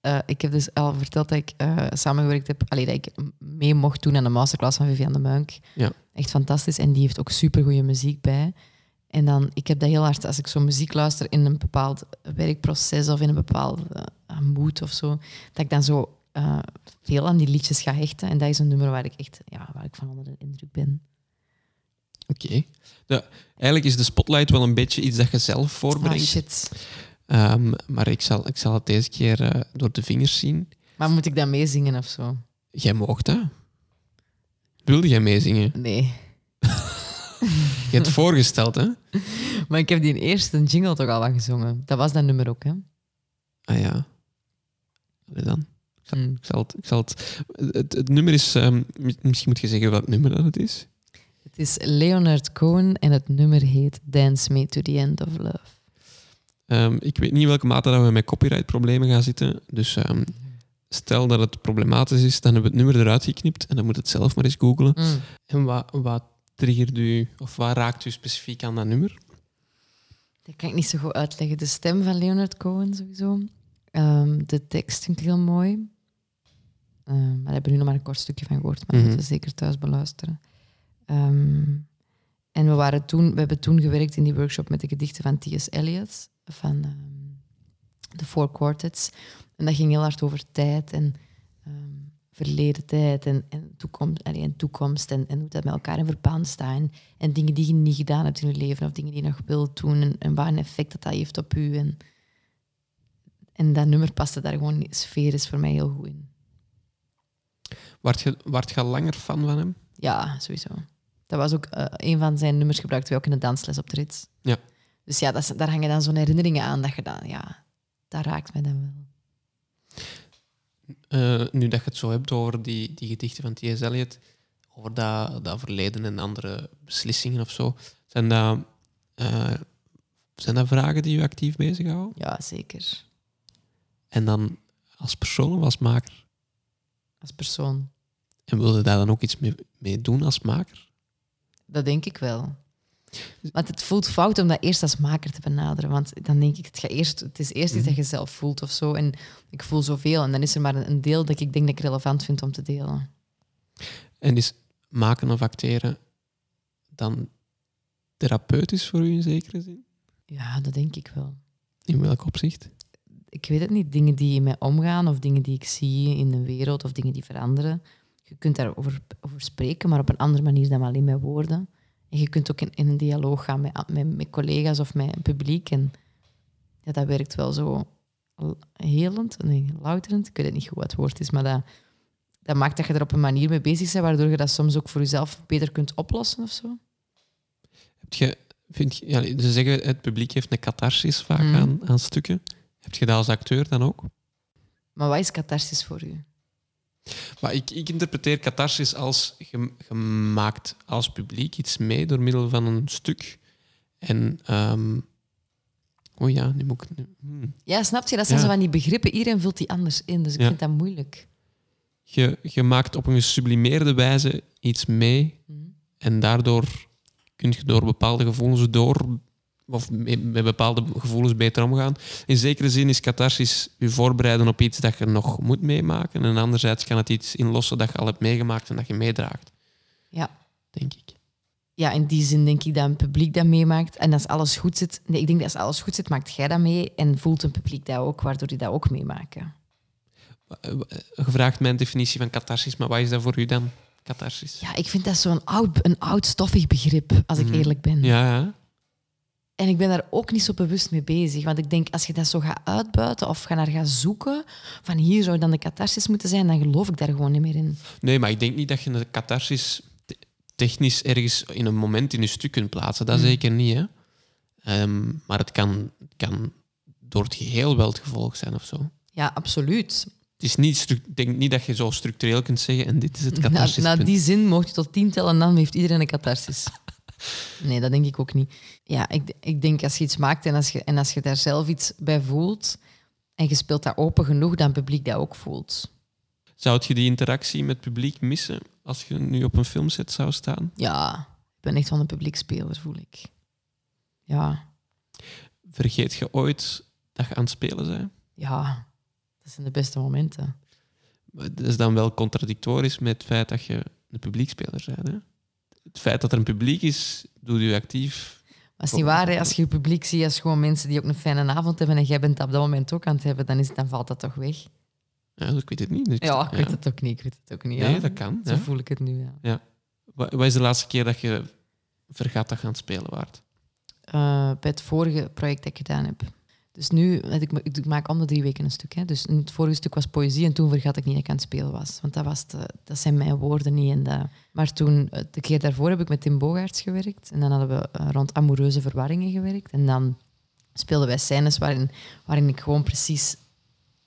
S2: Eh, ik heb dus al verteld dat ik eh, samengewerkt heb, allee, dat ik mee mocht doen aan de masterclass van Vivian de Muink.
S1: Ja.
S2: Echt fantastisch. En die heeft ook supergoeie muziek bij. En dan, ik heb dat heel hard, als ik zo muziek luister in een bepaald werkproces of in een bepaalde mood of zo, dat ik dan zo eh, veel aan die liedjes ga hechten. En dat is een nummer waar ik echt, ja, waar ik van onder de indruk ben.
S1: Oké. Ja, Eigenlijk is de spotlight wel een beetje iets dat je zelf
S2: Ah,
S1: voorbrengt.
S2: shit.
S1: Ehm, maar ik zal, ik zal het deze keer eh, door de vingers zien.
S2: Maar moet ik dan meezingen of zo?
S1: Jij mocht dat. Wilde jij meezingen?
S2: Nee.
S1: Je hebt voorgesteld, hè? [LAUGHS]
S2: Maar ik heb die eerste jingle toch al wat gezongen. Dat was dat nummer ook, hè?
S1: Ah ja. Allee dan.
S2: Hm.
S1: Ik zal het... Ik zal het, het, het nummer is... ehm, misschien moet je zeggen welk nummer dat het is.
S2: Het is Leonard Cohen en het nummer heet Dance Me to the End of Love.
S1: Ehm, ik weet niet welke mate dat we met copyright-problemen gaan zitten. Dus ehm, stel dat het problematisch is, dan hebben we het nummer eruit geknipt en dan moet het zelf maar eens googlen.
S2: Mm.
S1: En wat, wat triggert u, of wat raakt u specifiek aan dat nummer?
S2: Dat kan ik niet zo goed uitleggen. De stem van Leonard Cohen sowieso. Ehm, de tekst vind ik heel mooi. Ehm, maar daar hebben we nu nog maar een kort stukje van gehoord. Maar dat
S1: Mhm.
S2: moeten we zeker thuis beluisteren. Ehm, en we, waren toen, we hebben toen gewerkt in die workshop met de gedichten van T.S. Eliot. Van de Four Quartets. En dat ging heel hard over tijd en verleden tijd en, en, toekomst, allee, en toekomst. En, en hoe dat met elkaar in verband staat. En, en dingen die je niet gedaan hebt in je leven of dingen die je nog wilt doen. En, en wat een effect dat, dat heeft op u. En, en dat nummer paste daar gewoon, sfeer is voor mij heel goed in.
S1: Wart je, wart je langer fan van hem?
S2: Ja, sowieso. Dat was ook eh, een van zijn nummers gebruikten wij ook in de dansles op de rits.
S1: Ja.
S2: Dus ja, dat daar hangen dan zo'n herinneringen aan dat je dan, ja, dat raakt mij dan wel.
S1: Eh, nu dat je het zo hebt over die, die gedichten van T.S. Eliot, over dat, dat verleden en andere beslissingen of zo, zijn dat, eh, zijn dat vragen die je actief bezighouden?
S2: Ja, zeker.
S1: En dan als persoon of als maker?
S2: Als persoon.
S1: En wilde daar dan ook iets mee, mee doen als maker?
S2: Dat denk ik wel. Want het voelt fout om dat eerst als maker te benaderen. Want dan denk ik, het, gaat eerst, het is eerst iets dat je zelf voelt of zo. En ik voel zoveel. En dan is er maar een, een deel dat ik denk dat ik relevant vind om te delen.
S1: En is maken of acteren dan therapeutisch voor u in zekere zin?
S2: Ja, dat denk ik wel.
S1: In welk opzicht?
S2: Ik weet het niet. Dingen die in mij omgaan of dingen die ik zie in de wereld of dingen die veranderen. Je kunt daarover over spreken, maar op een andere manier dan alleen met woorden. En je kunt ook in, in een dialoog gaan met, met, met collega's of met publiek. En ja, dat werkt wel zo helend, nee, louterend. Ik weet het niet goed wat het woord is, maar dat, dat maakt dat je er op een manier mee bezig bent, waardoor je dat soms ook voor jezelf beter kunt oplossen of zo.
S1: Heb je, vind je, ja, ze zeggen het publiek heeft een catharsis vaak
S2: Mm.
S1: aan, aan stukken. Heb je dat als acteur dan ook?
S2: Maar wat is catharsis voor u?
S1: Maar ik, ik interpreteer catharsis als je, je maakt als publiek iets mee door middel van een stuk. En, ehm oh ja, nu moet ik... nu- hmm.
S2: Ja, snap je? Dat zijn
S1: Ja.
S2: zo van die begrippen. Iedereen vult die anders in, dus ik
S1: Ja.
S2: vind dat moeilijk.
S1: Je, je maakt op een gesublimeerde wijze iets mee
S2: Mhm.
S1: en daardoor kun je door bepaalde gevoelens door of met bepaalde gevoelens beter omgaan. In zekere zin is catharsis je voorbereiden op iets dat je nog moet meemaken. En anderzijds kan het iets inlossen dat je al hebt meegemaakt en dat je meedraagt,
S2: Ja.
S1: denk ik.
S2: ja, in die zin denk ik dat een publiek dat meemaakt. En als alles goed zit, nee, ik denk dat als alles goed zit, maakt jij dat mee en voelt een publiek dat ook, waardoor die dat ook meemaken.
S1: Eh, Je vraagt mijn definitie van catharsis, maar wat is dat voor u dan, catharsis?
S2: Ja, ik vind dat zo'n oud, een oud stoffig begrip, als ik
S1: Mhm.
S2: eerlijk ben.
S1: Ja, ja.
S2: En ik ben daar ook niet zo bewust mee bezig. Want ik denk, als je dat zo gaat uitbuiten of ga naar gaat zoeken, van hier zou dan de catharsis moeten zijn, dan geloof ik daar gewoon niet meer in.
S1: Nee, maar ik denk niet dat je een catharsis technisch ergens in een moment in een stuk kunt plaatsen. Dat
S2: Mm.
S1: zeker niet, hè. Ehm, maar het kan, kan door het geheel wel het gevolg zijn of zo.
S2: Ja, absoluut.
S1: Het is niet ik denk niet dat je zo structureel kunt zeggen en dit is het
S2: Na,
S1: catharsis
S2: na die zin mocht je tot tien tellen en dan heeft iedereen een catharsis. Nee, dat denk ik ook niet. Ja, ik, ik denk als je iets maakt en als je, en als je daar zelf iets bij voelt en je speelt dat open genoeg, dan het publiek dat ook voelt.
S1: Zou je die interactie met het publiek missen als je nu op een filmset zou staan?
S2: Ja, ik ben echt wel een publiekspeler, voel ik. Ja,
S1: Vergeet je ooit dat je aan het spelen bent?
S2: ja, dat zijn de beste momenten.
S1: Maar Dat is dan wel contradictorisch met het feit dat je een publiekspeler bent. Hè? Het feit dat er een publiek is, doet je actief.
S2: Maar het is niet waar, hè. als je je publiek ziet als gewoon mensen die ook een fijne avond hebben en jij bent dat op dat moment ook aan het hebben, dan, is, dan valt dat toch weg.
S1: Ja, ik weet het niet. Dus-
S2: Ja, ik weet het ook niet. Ik weet het ook niet.
S1: Nee,
S2: ja.
S1: dat kan.
S2: Zo
S1: ja.
S2: voel ik het nu, ja.
S1: Wat wat is de laatste keer dat je vergat dat je aan het spelen waard?
S2: Eh, bij het vorige project dat ik gedaan heb. Dus nu, ik, ik maak om de drie weken een stuk. Hè. Dus het vorige stuk was poëzie en toen vergat ik niet dat ik aan het spelen was. Want dat, was dat zijn mijn woorden niet. Maar toen, eh, de keer daarvoor heb ik met Tim Bogaerts gewerkt. En dan hadden we eh, rond amoureuze verwarringen gewerkt. En dan speelden wij scènes waarin, waarin ik gewoon precies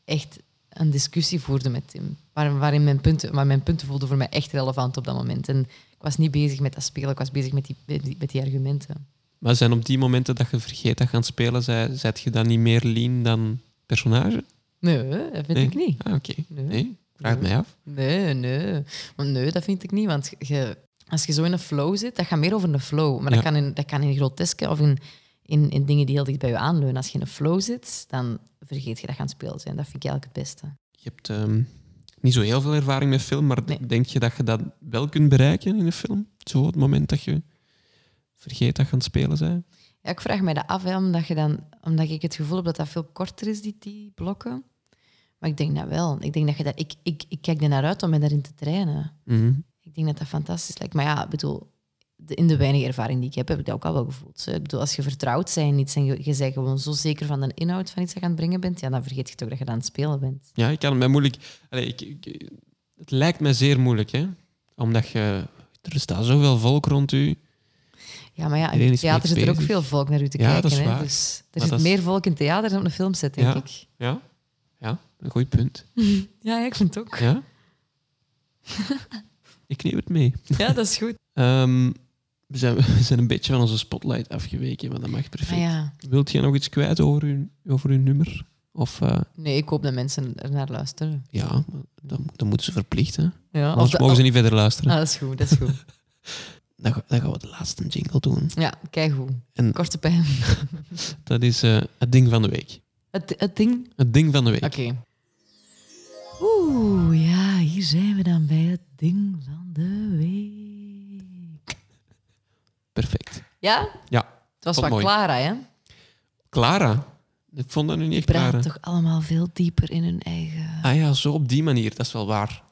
S2: echt een discussie voerde met Tim. Waar, waarin mijn punten, waar mijn punten voelden voor mij echt relevant op dat moment. En ik was niet bezig met dat spelen, ik was bezig met die, met die argumenten.
S1: Maar zijn op die momenten dat je vergeet dat je aan het spelen zet je dan niet meer lean dan personage?
S2: Nee, dat vind
S1: Nee.
S2: ik niet.
S1: Ah, oké.
S2: Nee.
S1: Nee, ik vraag het mij af.
S2: Nee, nee. Want nee, dat vind ik niet. Want je, als je zo in een flow zit, dat gaat meer over een flow. Maar dat, kan in, dat kan in groteske of in, in, in dingen die heel dicht bij je aanleunen. Als je in een flow zit, dan vergeet je dat je aan het spelen zijn. Dat vind ik eigenlijk het beste.
S1: Je hebt ehm, niet zo heel veel ervaring met film, maar
S2: Nee.
S1: denk je dat je dat wel kunt bereiken in een film? Zo het moment dat je vergeet dat je aan het spelen bent?
S2: Ja, ik vraag mij dat af, hè, omdat, je dan, omdat ik het gevoel heb dat dat veel korter is, die, die blokken. Maar ik denk dat wel. Ik, denk dat je dat, ik, ik, ik kijk er naar uit om me daarin te trainen.
S1: Mhm.
S2: Ik denk dat dat fantastisch lijkt. Maar ja, ik bedoel, de, in de weinige ervaring die ik heb, heb ik dat ook al wel gevoeld. Ik bedoel, als je vertrouwd bent in iets en je, je bent gewoon zo zeker van de inhoud van iets dat je aan het brengen bent, ja, dan vergeet je toch dat je aan het spelen bent.
S1: Ja, ik kan het mij moeilijk... Allee, ik, ik- het lijkt mij zeer moeilijk, hè? Omdat je... Er staat zoveel volk rond u.
S2: Ja, maar ja, in het theater zit er ook veel volk naar u te
S1: Ja,
S2: kijken.
S1: dat is
S2: hè. Dus er
S1: Maar
S2: zit meer volk in theater dan op een filmset, denk
S1: Ja.
S2: ik.
S1: Ja? Ja, een goed punt. [LAUGHS]
S2: Ja, ik vind het ook.
S1: Ja? ik neem het mee. [LAUGHS]
S2: Ja, dat is goed.
S1: Ehm, we, zijn, [LAUGHS] we zijn een beetje van onze spotlight afgeweken, maar dat mag perfect.
S2: Ah, ja.
S1: Wilt jij nog iets kwijt over uw, over uw nummer? Of eh,
S2: Nee, ik hoop dat mensen er naar luisteren.
S1: ja, dan, dan moeten ze verplichten.
S2: Ja,
S1: Anders
S2: de-
S1: mogen ze niet verder luisteren.
S2: Ah, dat is goed, dat is goed.
S1: Dan, dan gaan we de laatste jingle doen.
S2: Ja, kijk.
S1: En
S2: Korte pijn. [LAUGHS]
S1: dat is eh, het ding van de week.
S2: Het, het ding
S1: Het ding van de week.
S2: Oké. Oeh, ja, hier zijn we dan bij het ding van de week.
S1: Perfect.
S2: Ja?
S1: Ja,
S2: Het was
S1: mooi.
S2: Clara, hè?
S1: Clara. Ik vond dat nu niet echt
S2: Praat
S1: Clara.
S2: toch allemaal veel dieper in hun eigen...
S1: Ah ja, zo op die manier, dat is wel waar.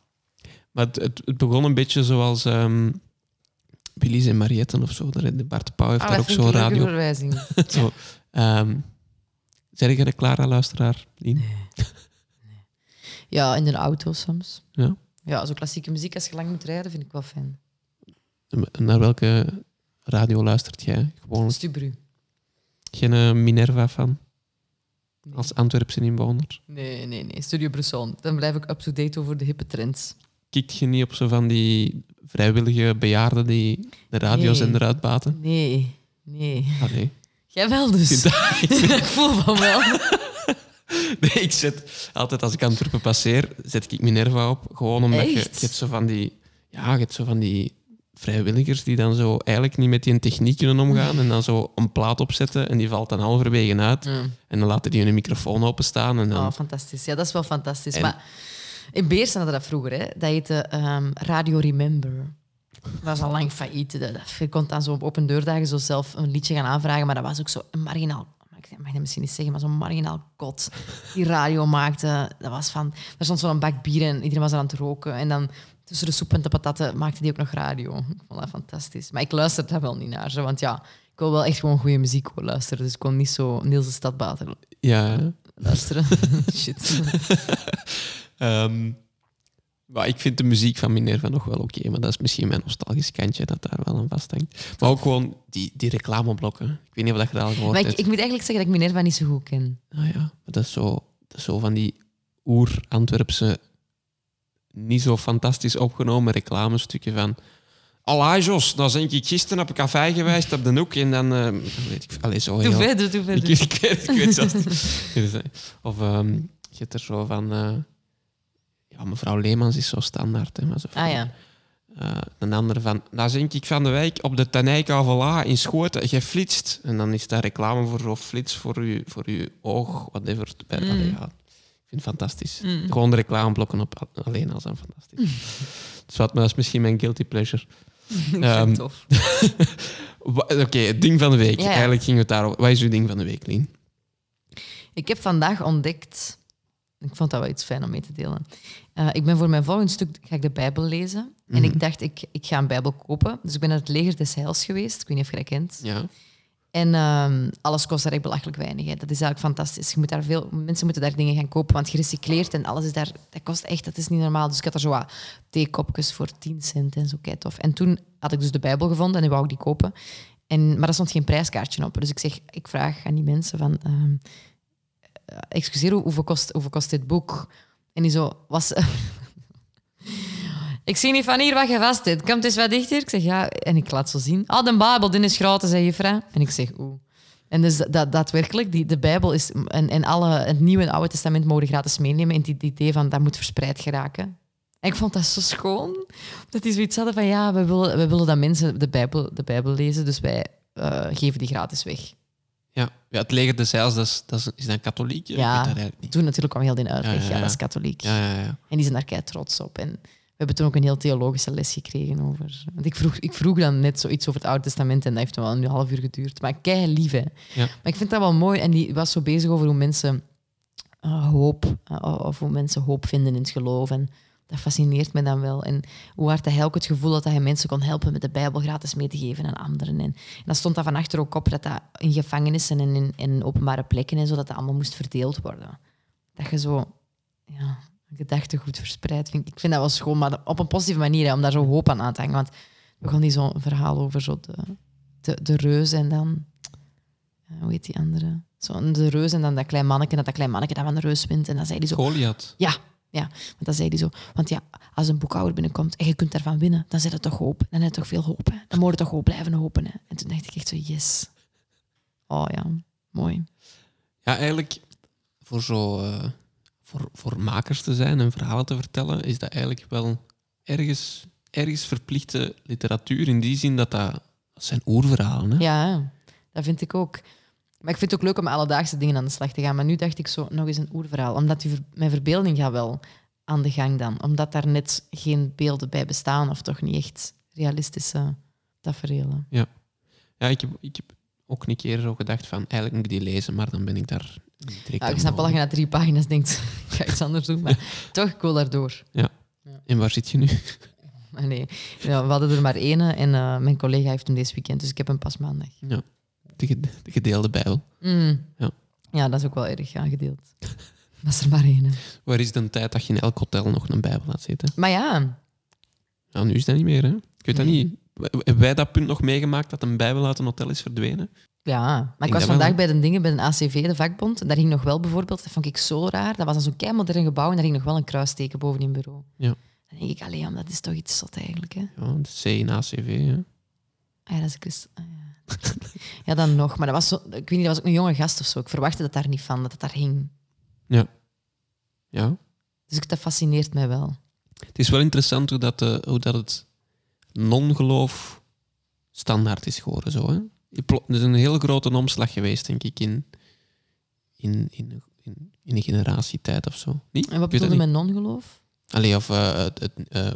S1: Maar het, het, het begon een beetje zoals ehm Billy's en Mariette of zo. Daar- de Bart Pauw heeft
S2: Ah,
S1: daar ook zo'n
S2: een
S1: radio.
S2: verwijzing. [LAUGHS]
S1: zo, ehm zeg je de Clara-luisteraar, Lien?
S2: Ja, in de auto soms.
S1: Ja.
S2: Ja, zo klassieke muziek als je lang moet rijden, vind ik wel fijn.
S1: Naar welke radio luistert jij? Gewoon
S2: Stubru.
S1: geen eh, Minerva-fan
S2: Nee.
S1: als Antwerpse inwoner?
S2: nee, nee, nee. Studio Brussel. Dan blijf ik up-to-date over de hippe trends.
S1: Kikt je niet op zo van die vrijwillige bejaarden die de radiozender uitbaten?
S2: Nee, nee.
S1: Allee.
S2: Jij wel dus.
S1: Ik [LAUGHS]
S2: voel van wel. [LAUGHS]
S1: Nee, ik zet altijd als ik Antwerpen passeer, zet ik Minerva op. Gewoon omdat je, je hebt zo van die, ja, je hebt zo van die vrijwilligers die dan zo eigenlijk niet met die techniek kunnen omgaan en dan zo een plaat opzetten en die valt dan halverwege uit en dan laten die hun microfoon openstaan en dan...
S2: Oh, fantastisch. Ja, dat is wel fantastisch.
S1: En-
S2: Maar in Beers hadden dat vroeger. Hè. Dat heette ehm, Radio Remember. Dat was al lang failliet. Dat- dat- Je kon dan zo op open deurdagen zo zelf een liedje gaan aanvragen, maar dat was ook zo een marginaal... Ik mag dat misschien niet zeggen, maar zo'n marginaal kot die radio maakte. Dat was van... Er stond zo'n bak bier en iedereen was aan het roken. En dan tussen de soep en de patatten maakte die ook nog radio. Ik vond dat fantastisch. Maar ik luisterde daar wel niet naar. Zo, want ja, ik wil wel echt gewoon goede muziek luisteren. Dus ik kon niet zo Niels de Stadbater
S1: Ja,
S2: luisteren. [LAUGHS] Shit. [LAUGHS]
S1: Ehm, Maar ik vind de muziek van Minerva nog wel oké, maar dat is misschien mijn nostalgisch kantje dat daar wel aan vasthangt. Maar ook gewoon die, die reclameblokken. Ik weet niet of dat je dat al gehoord
S2: Maar ik,
S1: hebt.
S2: ik moet eigenlijk zeggen dat ik Minerva niet zo goed ken.
S1: Ah ja, maar dat is zo, dat is zo van die oer-Antwerpse, niet zo fantastisch opgenomen reclamestukken van... Allee, Jos, dan ben ik gisteren op een café geweest op de hoek en dan... eh, weet ik, allee, zo
S2: Doe
S1: heel...
S2: verder, doe
S1: Ik,
S2: verder.
S1: ik, weet, ik weet zelfs. [LAUGHS] Of ehm, je hebt er zo van... eh, ja, mevrouw Leemans is zo standaard. Hè, maar zo
S2: Ah ja.
S1: eh, een ander van... Nou denk ik van de wijk op de Tanijka in Schoten geflitst. En dan is daar reclame voor zo'n flits voor uw, voor uw oog, whatever. Bij,
S2: Mm.
S1: allee, ja, ik vind het fantastisch.
S2: Mm.
S1: Gewoon de reclameblokken op alleen al zijn fantastisch. [LAUGHS] dus wat, maar dat is misschien mijn guilty pleasure. [LAUGHS] Ehm,
S2: tof. [LAUGHS]
S1: Oké, het ding van de week.
S2: Ja, ja.
S1: Eigenlijk ging het daarover. Wat is uw ding van de week, Lien?
S2: Ik heb vandaag ontdekt... Ik vond dat wel iets fijn om mee te delen. Eh, ik ben voor mijn volgende stuk ga ik de Bijbel lezen. En
S1: Mhm.
S2: ik dacht, ik, ik ga een Bijbel kopen. Dus ik ben naar het leger des Heils geweest. Ik weet niet of je dat kent.
S1: Ja.
S2: En ehm, alles kost daar echt belachelijk weinig. Hè. Dat is eigenlijk fantastisch. Je moet daar veel, mensen moeten daar dingen gaan kopen, want gerecycleerd en alles is daar... Dat kost echt, dat is niet normaal. Dus ik had er zo wat theekopjes voor 10 cent en zo, kei tof. En toen had ik dus de Bijbel gevonden en die wou ik die kopen. En, maar er stond geen prijskaartje op. Dus ik zeg, ik vraag aan die mensen van... ehm, eh, excuseer, hoe- hoeveel kost, hoeveel kost dit boek? En die zo, was... [LAUGHS] ik zie niet van hier wat je vast hebt. Komt eens wat dichter. Ik zeg, ja. En ik laat zo zien. Ah, de Bijbel, die is gratis, zei juffrouw. En ik zeg, oeh. En dus dat, daadwerkelijk, die, de Bijbel is... En, en alle, het Nieuwe en Oude Testament mogen gratis meenemen. En het idee van, dat moet verspreid geraken. En ik vond dat zo schoon. Dat die zoiets hadden van, ja, we willen, we willen dat mensen de Bijbel, de Bijbel lezen. Dus wij eh, geven die gratis weg.
S1: Ja. ja, het leger des Heils, dat is, dat is, is dat katholiek?
S2: Ja. Toen natuurlijk kwam heel die uitleg.
S1: Ja,
S2: dat is katholiek.
S1: Ja, ja, ja.
S2: En die zijn daar kei trots op. En we hebben toen ook een heel theologische les gekregen over. Want ik vroeg, ik vroeg dan net zoiets over het Oude Testament en dat heeft wel een half uur geduurd. Maar kei lief, hè. Maar ik vind dat wel mooi. En die was zo bezig over hoe mensen eh, hoop, eh, of hoe mensen hoop vinden in het geloof. En dat fascineert me dan wel. En hoe hard hij ook het gevoel had dat hij mensen kon helpen met de Bijbel gratis mee te geven aan anderen. En, en dan stond dat van achter ook op dat dat in gevangenissen en in, in openbare plekken en zo, dat dat allemaal moest verdeeld worden. Dat je zo ja, gedachtegoed verspreidt. Vind ik, ik vind dat wel schoon, maar op een positieve manier, hè, om daar zo hoop aan aan te hangen. Want we begon die zo'n verhaal over zo de, de, de reus en dan... eh, hoe heet die andere? Zo, de reus en dan dat klein manneke, dat dat klein manneke dat van de reus wint. En dan zei hij zo...
S1: Goliath.
S2: Ja, ja. Want dan zei hij zo... Want ja, als een boekhouder binnenkomt en je kunt daarvan winnen, dan zit het toch hoop. Dan heb je toch veel hoop. Hè? Dan moet je toch gewoon blijven hopen. Hè? En toen dacht ik echt zo, yes. Oh ja, mooi.
S1: Ja, eigenlijk voor zo eh, voor, voor makers te zijn en verhalen te vertellen, is dat eigenlijk wel ergens, ergens verplichte literatuur. In die zin dat dat, dat zijn oerverhalen. Hè?
S2: Ja, dat vind ik ook. Maar ik vind het ook leuk om alledaagse dingen aan de slag te gaan. Maar nu dacht ik zo, nog eens een oerverhaal. Omdat die ver- mijn verbeelding gaat wel aan de gang dan. Omdat daar net geen beelden bij bestaan. Of toch niet echt realistische tafereelen.
S1: Ja, ik heb, ik heb ook een keer zo gedacht van, eigenlijk moet ik die lezen, maar dan ben ik daar direct
S2: Ja, ik snap wel dat je na drie pagina's denkt, [LAUGHS] ik ga iets anders doen. Maar [LAUGHS] toch, ik wil daardoor.
S1: En waar zit je nu?
S2: Maar nee, ja, we hadden er maar één en eh, mijn collega heeft hem deze weekend. Dus ik heb hem pas maandag.
S1: Ja, de, ge- de gedeelde bijbel.
S2: Mm.
S1: Ja.
S2: ja, dat is ook wel erg aangedeeld. [LAUGHS] Dat is er maar één. hè.
S1: Waar is de tijd dat je in elk hotel nog een bijbel laat zitten?
S2: Maar ja,
S1: Nou, nu is dat niet meer, hè? Ik weet dat niet. Hebben wij dat punt nog meegemaakt dat een bijbel uit een hotel is verdwenen?
S2: Ja, maar ik was vandaag
S1: wel.
S2: bij de dingen bij een ACV, de vakbond. En daar hing nog wel bijvoorbeeld, dat vond ik zo raar. Dat was dan zo'n keimodern gebouw en daar hing nog wel een kruisteken boven in het bureau.
S1: Ja.
S2: Dan denk ik, alleen, dat is toch iets zot eigenlijk. Hè?
S1: Ja, de C in ACV, hè?
S2: Ah, ja, dat is een kus- ah, ja. [LAUGHS] ja, dan nog. Maar dat was zo, ik weet niet, dat was ook een jonge gast of zo. Ik verwachtte dat daar niet van, dat het daar hing.
S1: Ja.
S2: Dus ik- dat fascineert mij wel.
S1: Het is wel interessant hoe dat, eh, hoe dat het non-geloof standaard is geworden. Zo, hè? Er is een heel grote omslag geweest, denk ik, in, in, in, in, in een generatietijd of zo. Niet?
S2: En wat bedoelde met non-geloof?
S1: Allee, of eh, het, eh,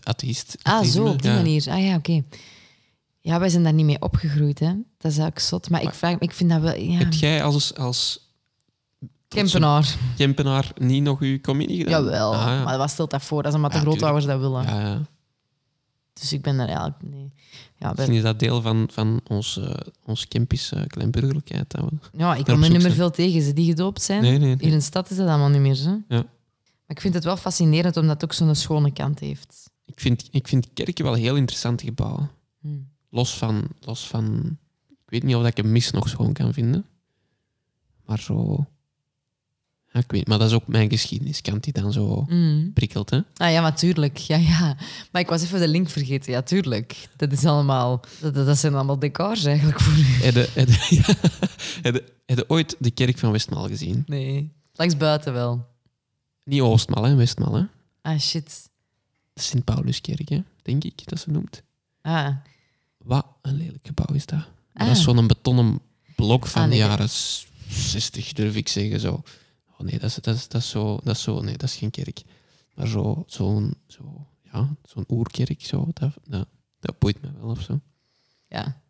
S1: atheïst.
S2: Ah, zo, op die
S1: ja.
S2: manier. Ah ja, oké. Ja, wij zijn daar niet mee opgegroeid, hè. Dat is eigenlijk zot. Maar ik, vraag, me- ik vind dat wel... Ja.
S1: Heb jij als, als
S2: Kempenaar.
S1: Kempenaar niet nog uw communie gedaan?
S2: Jawel,
S1: Ah, ja.
S2: maar wat stelt dat voor? Dat is omdat de
S1: Ja,
S2: grootouders dat willen.
S1: Ja, ja.
S2: Dus ik ben daar eigenlijk... Nee. Ja,
S1: Misschien is dat deel van, van ons, eh ons Kempische kleinburgerlijkheid. Dat we...
S2: ja, ik kom er niet meer veel tegen. Ze die gedoopt zijn.
S1: Nee, nee,
S2: Hier in de stad is dat allemaal niet meer zo.
S1: Ja.
S2: Maar Ik vind het wel fascinerend omdat het ook zo'n schone kant heeft.
S1: Ik vind, ik vind kerken wel heel interessante gebouwen.
S2: Hm.
S1: Los van, los van... Ik weet niet of ik een mis nog schoon kan vinden. Maar zo... Ja, ik weet, maar dat is ook mijn geschiedeniskant die dan zo
S2: Mm.
S1: prikkelt. Hè?
S2: Ah ja, maar tuurlijk. Ja, ja. Maar ik was even de link vergeten. Ja, tuurlijk. Dat is allemaal... Dat, dat zijn allemaal decors eigenlijk voor u.
S1: Heb je, [LAUGHS] ja, ooit de kerk van Westmaal gezien?
S2: Nee. Langs buiten wel.
S1: Niet Oostmaal, hè? Westmaal. Hè?
S2: Ah, shit.
S1: De Sint-Pauluskerk, hè? denk ik dat ze noemt.
S2: Ah.
S1: Wat een lelijk gebouw is dat.
S2: Ah.
S1: Dat is zo'n betonnen blok van
S2: Ah, nee,
S1: de jaren 60, durf ik zeggen. Zo. Oh nee, dat is, dat, is, dat, is zo, dat is zo... Nee, dat is geen kerk. Maar zo- zo'n zo, ja, zo'n oerkerk, zo, dat, dat, dat boeit me wel of zo.
S2: Ja.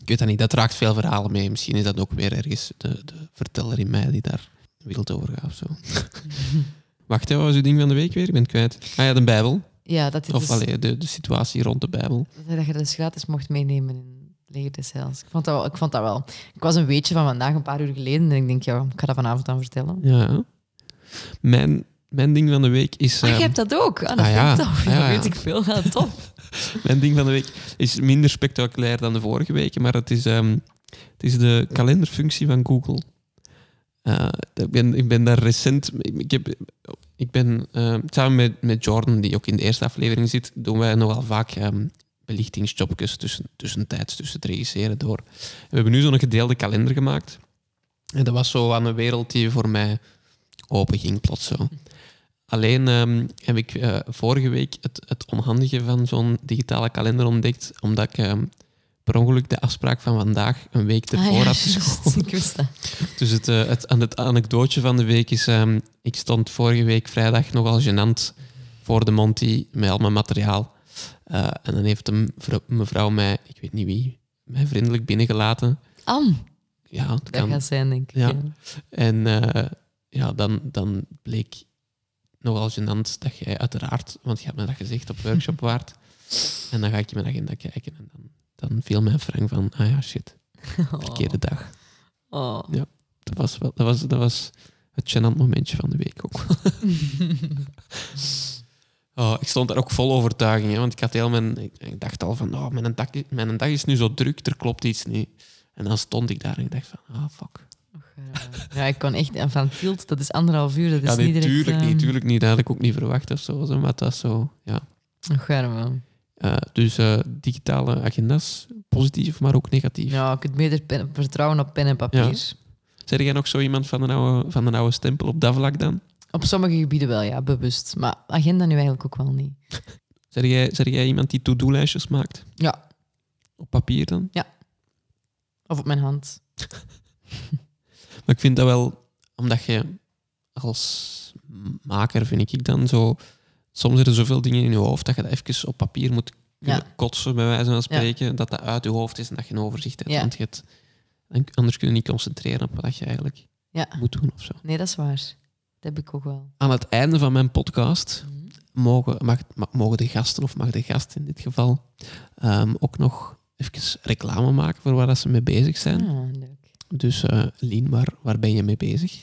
S1: Ik weet dat niet, dat draagt veel verhalen mee. Misschien is dat ook weer ergens de, de verteller in mij die daar wild over gaat of zo. [LAUGHS] Wacht, hè, wat was uw ding van de week weer? Ik ben het kwijt. Ah ja, de Bijbel.
S2: Ja, dat, dit
S1: Of
S2: is,
S1: allee, de, de situatie rond de Bijbel.
S2: dat je dat dus gratis mocht meenemen in Heils. Ik vond, dat wel, ik vond dat wel... Ik was een weetje van vandaag, een paar uur geleden. En ik denk, ja, ik ga dat vanavond aan vertellen.
S1: Ja. Mijn, mijn ding van de week is...
S2: Ah,
S1: ehm,
S2: je hebt dat ook? Ah, dat
S1: ah, ja.
S2: ik tof. Ja,
S1: Ah, ja,
S2: weet ik veel. Ja, tof. [LAUGHS]
S1: Mijn ding van de week is minder spectaculair dan de vorige weken, maar het is, ehm, het is de kalenderfunctie van Google. Eh, ik, ben, ik ben daar recent... Ik, heb, ik ben ehm, samen met, met Jordan, die ook in de eerste aflevering zit, doen wij nogal vaak ehm, belichtingsjobjes tussen, tussentijds, tussen het regisseren door. We hebben nu zo'n gedeelde kalender gemaakt. En dat was zo aan een wereld die voor mij open ging, plots zo. Alleen ehm, heb ik eh, vorige week het, het onhandige van zo'n digitale kalender ontdekt, omdat ik ehm, per ongeluk de afspraak van vandaag een week ervoor
S2: Ah, ja,
S1: had [LAUGHS] geschoven.
S2: Ik wist dat.
S1: Dus het, eh, het, aan het anekdootje van de week is, ehm, ik stond vorige week vrijdag nogal gênant voor de Monty met al mijn materiaal. Eh, en dan heeft een vrou- mevrouw mij, ik weet niet wie, mij vriendelijk binnengelaten.
S2: Anne,
S1: Ja, het
S2: dat
S1: kan.
S2: gaat zijn, denk ik.
S1: Ja.
S2: Ja.
S1: En eh, ja, dan, dan bleek nogal gênant dat jij uiteraard, want je had me dat gezegd op workshop waard. En dan ga ik in mijn agenda kijken en dan, dan viel mijn frank van, ah ja, shit, verkeerde [LAUGHS] dag.
S2: Oh.
S1: Dat was, wel, dat was, dat was het gênant momentje van de week ook. [LAUGHS] oh, ik stond daar ook vol overtuiging, hè, want ik had heel mijn, ik, dacht al van, oh, mijn, dag, mijn dag is nu zo druk, er klopt iets niet. En dan stond ik daar en ik dacht van, ah, fuck.
S2: Ja, ik kon echt... En van Tielt, dat is anderhalf uur. Dat is
S1: ja, nee,
S2: niet direct...
S1: tuurlijk niet,
S2: ehm,
S1: tuurlijk niet. Dat had ik ook niet verwacht of zo, maar het was zo, ja.
S2: Och, arme.
S1: Eh, dus eh, digitale agenda's, positief, maar ook negatief.
S2: Ja, ik kunt beter pen- vertrouwen op pen en papier.
S1: Ja. Zeg jij nog zo iemand van de oude, van de oude stempel op dat vlak dan?
S2: Op sommige gebieden wel, ja, bewust. Maar agenda nu eigenlijk ook wel niet. [LAUGHS]
S1: Zeg jij, zeg jij iemand die to-do-lijstjes maakt?
S2: Ja,
S1: Op papier dan?
S2: of op mijn hand. [LAUGHS]
S1: Maar ik vind dat wel, omdat je als maker, vind ik dan zo... Soms zijn er zoveel dingen in je hoofd dat je dat even op papier moet kunnen
S2: Ja.
S1: kotsen, bij wijze van spreken. Dat dat uit je hoofd is en dat je een overzicht hebt.
S2: Ja.
S1: Want je het, anders kun je niet concentreren op wat je eigenlijk moet doen of zo.
S2: Nee, dat is waar. Dat heb ik ook wel.
S1: Aan het einde van mijn podcast
S2: Mhm.
S1: mogen, mag, ma- mogen de gasten, of mag de gast in dit geval, ehm, ook nog even reclame maken voor waar dat ze mee bezig zijn.
S2: Ah, leuk.
S1: Dus eh Lien, waar, waar ben je mee bezig?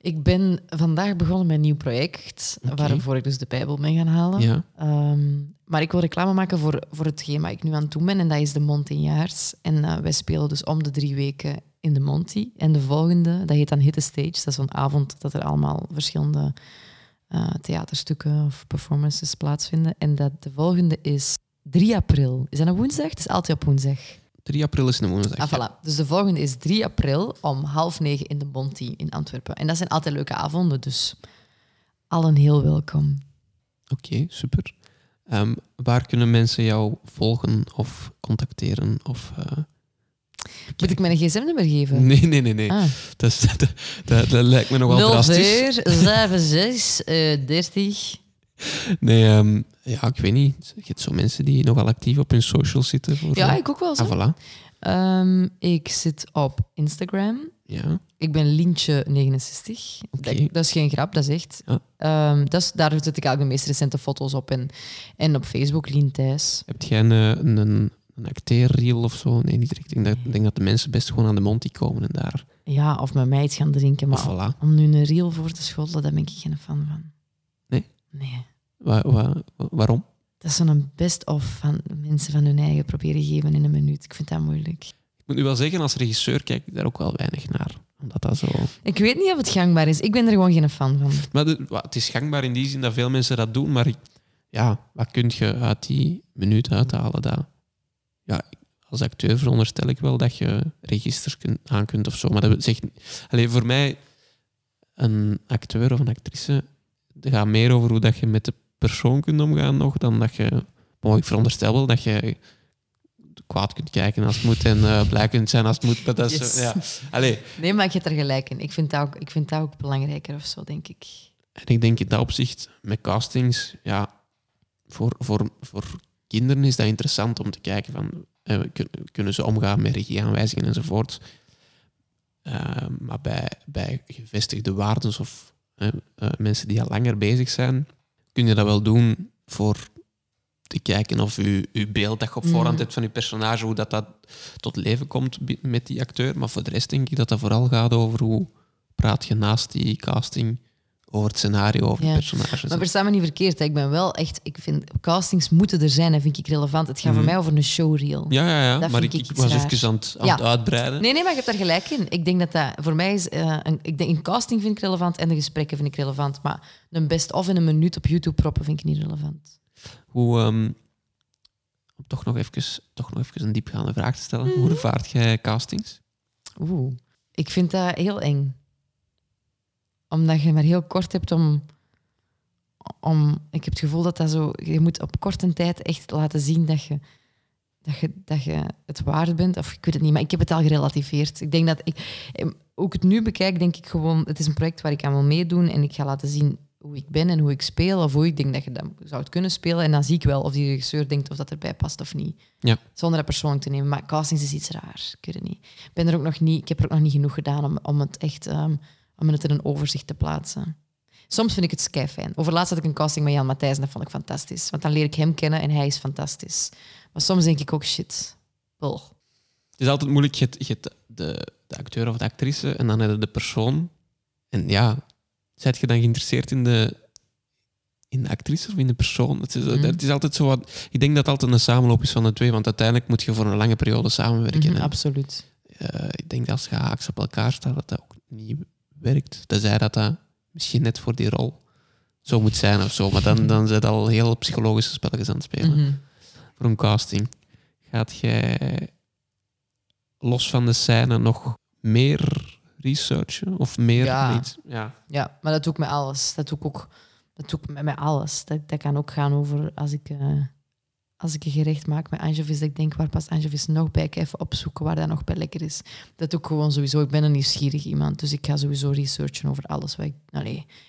S2: Ik ben vandaag begonnen met een nieuw project, waarvoor ik dus de Bijbel ben gaan halen.
S1: Ja,
S2: Ehm, maar ik wil reclame maken voor, voor hetgeen wat ik nu aan het doen ben, en dat is de Montejaars. En eh, wij spelen dus om de drie weken in de Monty. En de volgende, dat heet dan Hit the Stage. Dat is zo'n avond dat er allemaal verschillende eh, theaterstukken of performances plaatsvinden. En dat de volgende is 3 april. Is dat een woensdag? Het is altijd op woensdag.
S1: 3 april is een woensdag.
S2: Ah,
S1: ja.
S2: voilà. Dus de volgende is 3 april om half negen in de Monty in Antwerpen. En dat zijn altijd leuke avonden, dus allen heel welkom.
S1: Oké, super. Ehm, waar kunnen mensen jou volgen of contacteren? Of, eh,
S2: Moet ik mijn gsm-nummer geven?
S1: Nee, nee, nee. nee.
S2: Ah.
S1: Dat, is- [LAUGHS] dat, dat, dat lijkt me nogal drastisch.
S2: 04 76 eh, 30.
S1: Nee, ehm, ja, ik weet niet. Je hebt zo mensen die nogal actief op hun socials zitten. Voor
S2: Ja,
S1: zo.
S2: ik ook wel zo.
S1: Ah, voilà.
S2: Ehm, ik zit op Instagram.
S1: Ja,
S2: Ik ben Lientje69.
S1: Oké.
S2: Dat, dat is geen grap, dat is echt.
S1: Ja.
S2: Ehm, dat is, daar zet ik eigenlijk de meest recente foto's op. En, en op Facebook, Lien Thijs.
S1: heb jij een, een, een acteerreel of zo. Nee, niet direct. Ik denk, dat, denk dat de mensen best gewoon aan de mond die komen en daar.
S2: Ja, of met mij iets gaan drinken. Maar
S1: Of voilà.
S2: om nu een reel voor te schottelen, daar ben ik geen fan van.
S1: Nee?
S2: Nee.
S1: Wa- wa- wa- waarom?
S2: Dat is zo'n best-of van mensen van hun eigen proberen geven in een minuut. Ik vind dat moeilijk.
S1: Ik moet nu wel zeggen, als regisseur kijk ik daar ook wel weinig naar. Omdat dat zo...
S2: Ik weet niet of het gangbaar is. Ik ben er gewoon geen fan van.
S1: Maar de- het is gangbaar in die zin dat veel mensen dat doen, maar ik- ja, wat kun je uit die minuut uithalen? Dat, ja, als acteur veronderstel ik wel dat je registers kunt, aan kunt of zo. Maar dat zegt... Alleen voor mij, een acteur of een actrice, het gaat meer over hoe dat je met de persoon kunt omgaan nog, dan dat je... Bon, ik veronderstel wel dat je kwaad kunt kijken als het moet en eh, blij kunt zijn als het moet. Maar dat is,
S2: Yes.
S1: zo- ja. Allee,
S2: Nee, maar ik heb er gelijk in. Ik vind dat ook, ik vind dat ook belangrijker of zo, denk ik.
S1: En ik denk in dat opzicht, met castings, ja, voor, voor, voor kinderen is dat interessant om te kijken van, eh, kun- kunnen ze omgaan met regieaanwijzingen enzovoort. Eh, maar bij, bij gevestigde waarden of eh, mensen die al langer bezig zijn, kun je dat wel doen voor te kijken of je, je beeld dat je op voorhand
S2: Mhm.
S1: hebt van je personage, hoe dat, dat tot leven komt met die acteur. Maar voor de rest denk ik dat dat vooral gaat over hoe praat je naast die casting over het scenario, over
S2: Ja.
S1: de personages.
S2: Maar versta me niet verkeerd. Hè. Ik ben wel echt... Ik vind, castings moeten er zijn en vind ik relevant. Het gaat voor
S1: Mhm.
S2: mij over een showreel.
S1: ja, ja, ja.
S2: Dat
S1: maar ik,
S2: ik
S1: was
S2: raar.
S1: even aan het, aan
S2: Ja.
S1: het uitbreiden.
S2: Nee, nee, maar je hebt daar gelijk in. Ik denk dat dat voor mij is. eh, een, ik denk, een casting vind ik relevant en de gesprekken vind ik relevant. Maar een best-of in een minuut op YouTube proppen vind ik niet relevant.
S1: Hoe, ehm, om toch nog, even, toch nog even een diepgaande vraag te stellen.
S2: Mhm.
S1: Hoe ervaart jij castings?
S2: Oeh. Ik vind dat heel eng. Omdat je maar heel kort hebt om, om... Ik heb het gevoel dat dat zo... Je moet op korte tijd echt laten zien dat je, dat je, dat je het waard bent. Of ik weet het niet, maar ik heb het al gerelativeerd. Ik denk dat ik... eh, Hoe ik het nu bekijk, denk ik gewoon... Het is een project waar ik aan wil meedoen en ik ga laten zien hoe ik ben en hoe ik speel. Of hoe ik denk dat je dat zou kunnen spelen. En dan zie ik wel of die regisseur denkt of dat erbij past of niet.
S1: Ja.
S2: Zonder dat persoonlijk te nemen. Maar castings is iets raar. Ik weet het niet. Ik, ben er ook nog niet, ik heb er ook nog niet genoeg gedaan om, om het echt ehm, om het in een overzicht te plaatsen. Soms vind ik het skei fijn. Overlaatst had ik een casting met Jan Matthijs en dat vond ik fantastisch. Want dan leer ik hem kennen en hij is fantastisch. Maar soms denk ik ook shit. Ugh.
S1: Het is altijd moeilijk. Je hebt, je hebt de, de acteur of de actrice en dan heb je de persoon. En ja, zijt je dan geïnteresseerd in de, in de actrice of in de persoon? Het is,
S2: Mhm.
S1: het is altijd zo wat... Ik denk dat het altijd een samenloop is van de twee, want uiteindelijk moet je voor een lange periode samenwerken.
S2: Mhm, absoluut.
S1: eh, ik denk dat als je haaks op elkaar staat, dat dat ook niet werkt. Tenzij dat dat misschien net voor die rol zo moet zijn of zo. Maar dan, dan zijn al heel psychologische spelletjes aan het spelen
S2: Mhm.
S1: voor een casting. Gaat jij los van de scène nog meer researchen of meer
S2: Ja.
S1: iets? Ja.
S2: Ja, maar dat doe ik met alles. Dat doe ik ook dat doe ik met, met alles. Dat, dat kan ook gaan over als ik, eh, als ik een gerecht maak met anchovies, dat ik denk, waar past anchovies nog bij? Ik even opzoeken waar dat nog bij lekker is. Dat doe ik gewoon sowieso. Ik ben een nieuwsgierig iemand, dus ik ga sowieso researchen over alles. Wat ik,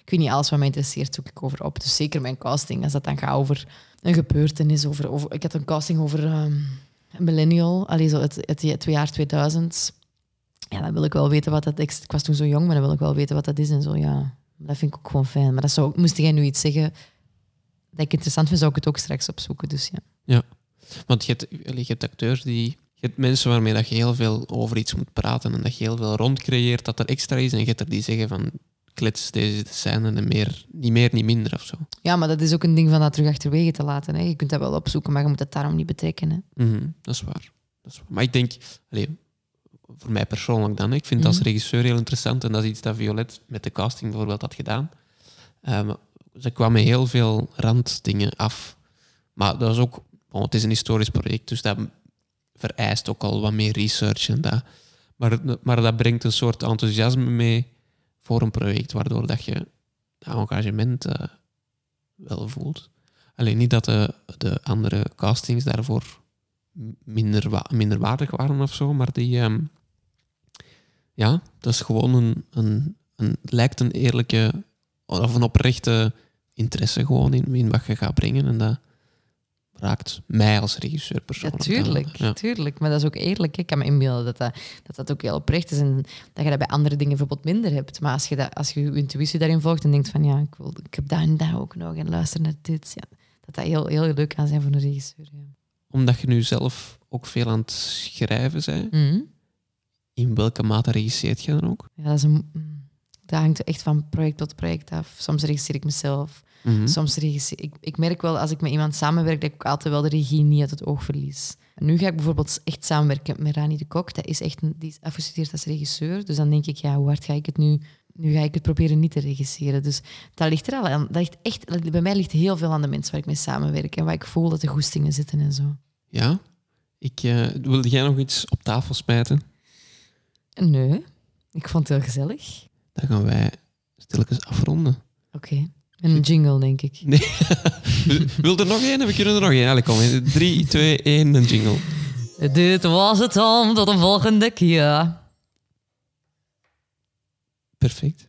S2: ik weet niet, alles wat mij interesseert, zoek ik over op. Dus zeker mijn casting, als dat dan gaat over een gebeurtenis. Over, ik had een casting over ehm, een millennial, allee, zo het, het, jaar 2000. Ja, dan wil ik wel weten wat dat is. Ik was toen zo jong, maar dan wil ik wel weten wat dat is en zo, ja. Dat vind ik ook gewoon fijn. Maar dat zou, moest jij nu iets zeggen dat ik interessant vind, zou ik het ook straks opzoeken. Dus ja.
S1: Want je hebt, allee, je hebt acteurs die... Je hebt mensen waarmee dat je heel veel over iets moet praten en dat je heel veel rondcreëert dat er extra is. En je hebt er die zeggen van, klets, deze is de scène en meer, niet meer, niet minder of zo.
S2: ja, maar dat is ook een ding van dat terug achterwege te laten. Hè. Je kunt dat wel opzoeken, maar je moet het daarom niet betrekken. Hè.
S1: Mhm, dat, is waar. dat is waar. Maar ik denk, voor mij persoonlijk dan, hè, ik vind het als
S2: Mhm.
S1: regisseur heel interessant en dat is iets dat Violet met de casting bijvoorbeeld had gedaan. Ehm, ze kwam met heel veel randdingen af. Maar dat is ook, bon, het is een historisch project, dus dat vereist ook al wat meer research en dat. Maar, dat brengt een soort enthousiasme mee voor een project, waardoor dat je engagement eh, wel voelt. Alleen niet dat de, de andere castings daarvoor minder, minder waardig waren of zo, maar die... ehm, ja, dat is gewoon een, een, een... lijkt een eerlijke of een oprechte interesse gewoon in, in wat je gaat brengen. En dat raakt mij als regisseur
S2: Ja,
S1: persoonlijk.
S2: tuurlijk,
S1: Ja.
S2: tuurlijk. Maar dat is ook eerlijk. Ik kan me inbeelden dat dat, dat dat ook heel oprecht is. En dat je dat bij andere dingen bijvoorbeeld minder hebt. Maar als je, dat, als je je intuïtie daarin volgt en denkt van ja, ik, wil, ik heb dat en dat ook nog. En luister naar dit. Ja, dat dat heel, heel leuk kan zijn voor een regisseur. Ja.
S1: Omdat je nu zelf ook veel aan het schrijven bent.
S2: Mhm.
S1: In welke mate regisseert je dan ook?
S2: Ja, dat, is een, mm, dat hangt echt van project tot project af. Soms regisseer ik mezelf.
S1: Mhm.
S2: Soms regisseer ik. Ik merk wel als ik met iemand samenwerk dat ik ook altijd wel de regie niet uit het oog verlies. Nu ga ik bijvoorbeeld echt samenwerken met Rani de Kok. Dat is echt een, die is afgestudeerd als regisseur. Dus dan denk ik, ja, hoe hard ga ik het nu? Nu ga ik het proberen niet te regisseren. Dus dat ligt er al aan. Dat ligt echt, bij mij ligt heel veel aan de mensen waar ik mee samenwerk en waar ik voel dat de goestingen zitten en zo.
S1: Ja? Ik, eh, wilde jij nog iets op tafel smijten?
S2: Nee, ik vond het heel gezellig.
S1: Dan gaan wij stilletjes afronden.
S2: Oké. En een jingle, denk ik. [LAUGHS]
S1: Wil er nog één? We kunnen er nog één. Allee, kom. 3, 2, 1, een jingle.
S2: Dit was het dan. Tot de volgende keer.
S1: Perfect.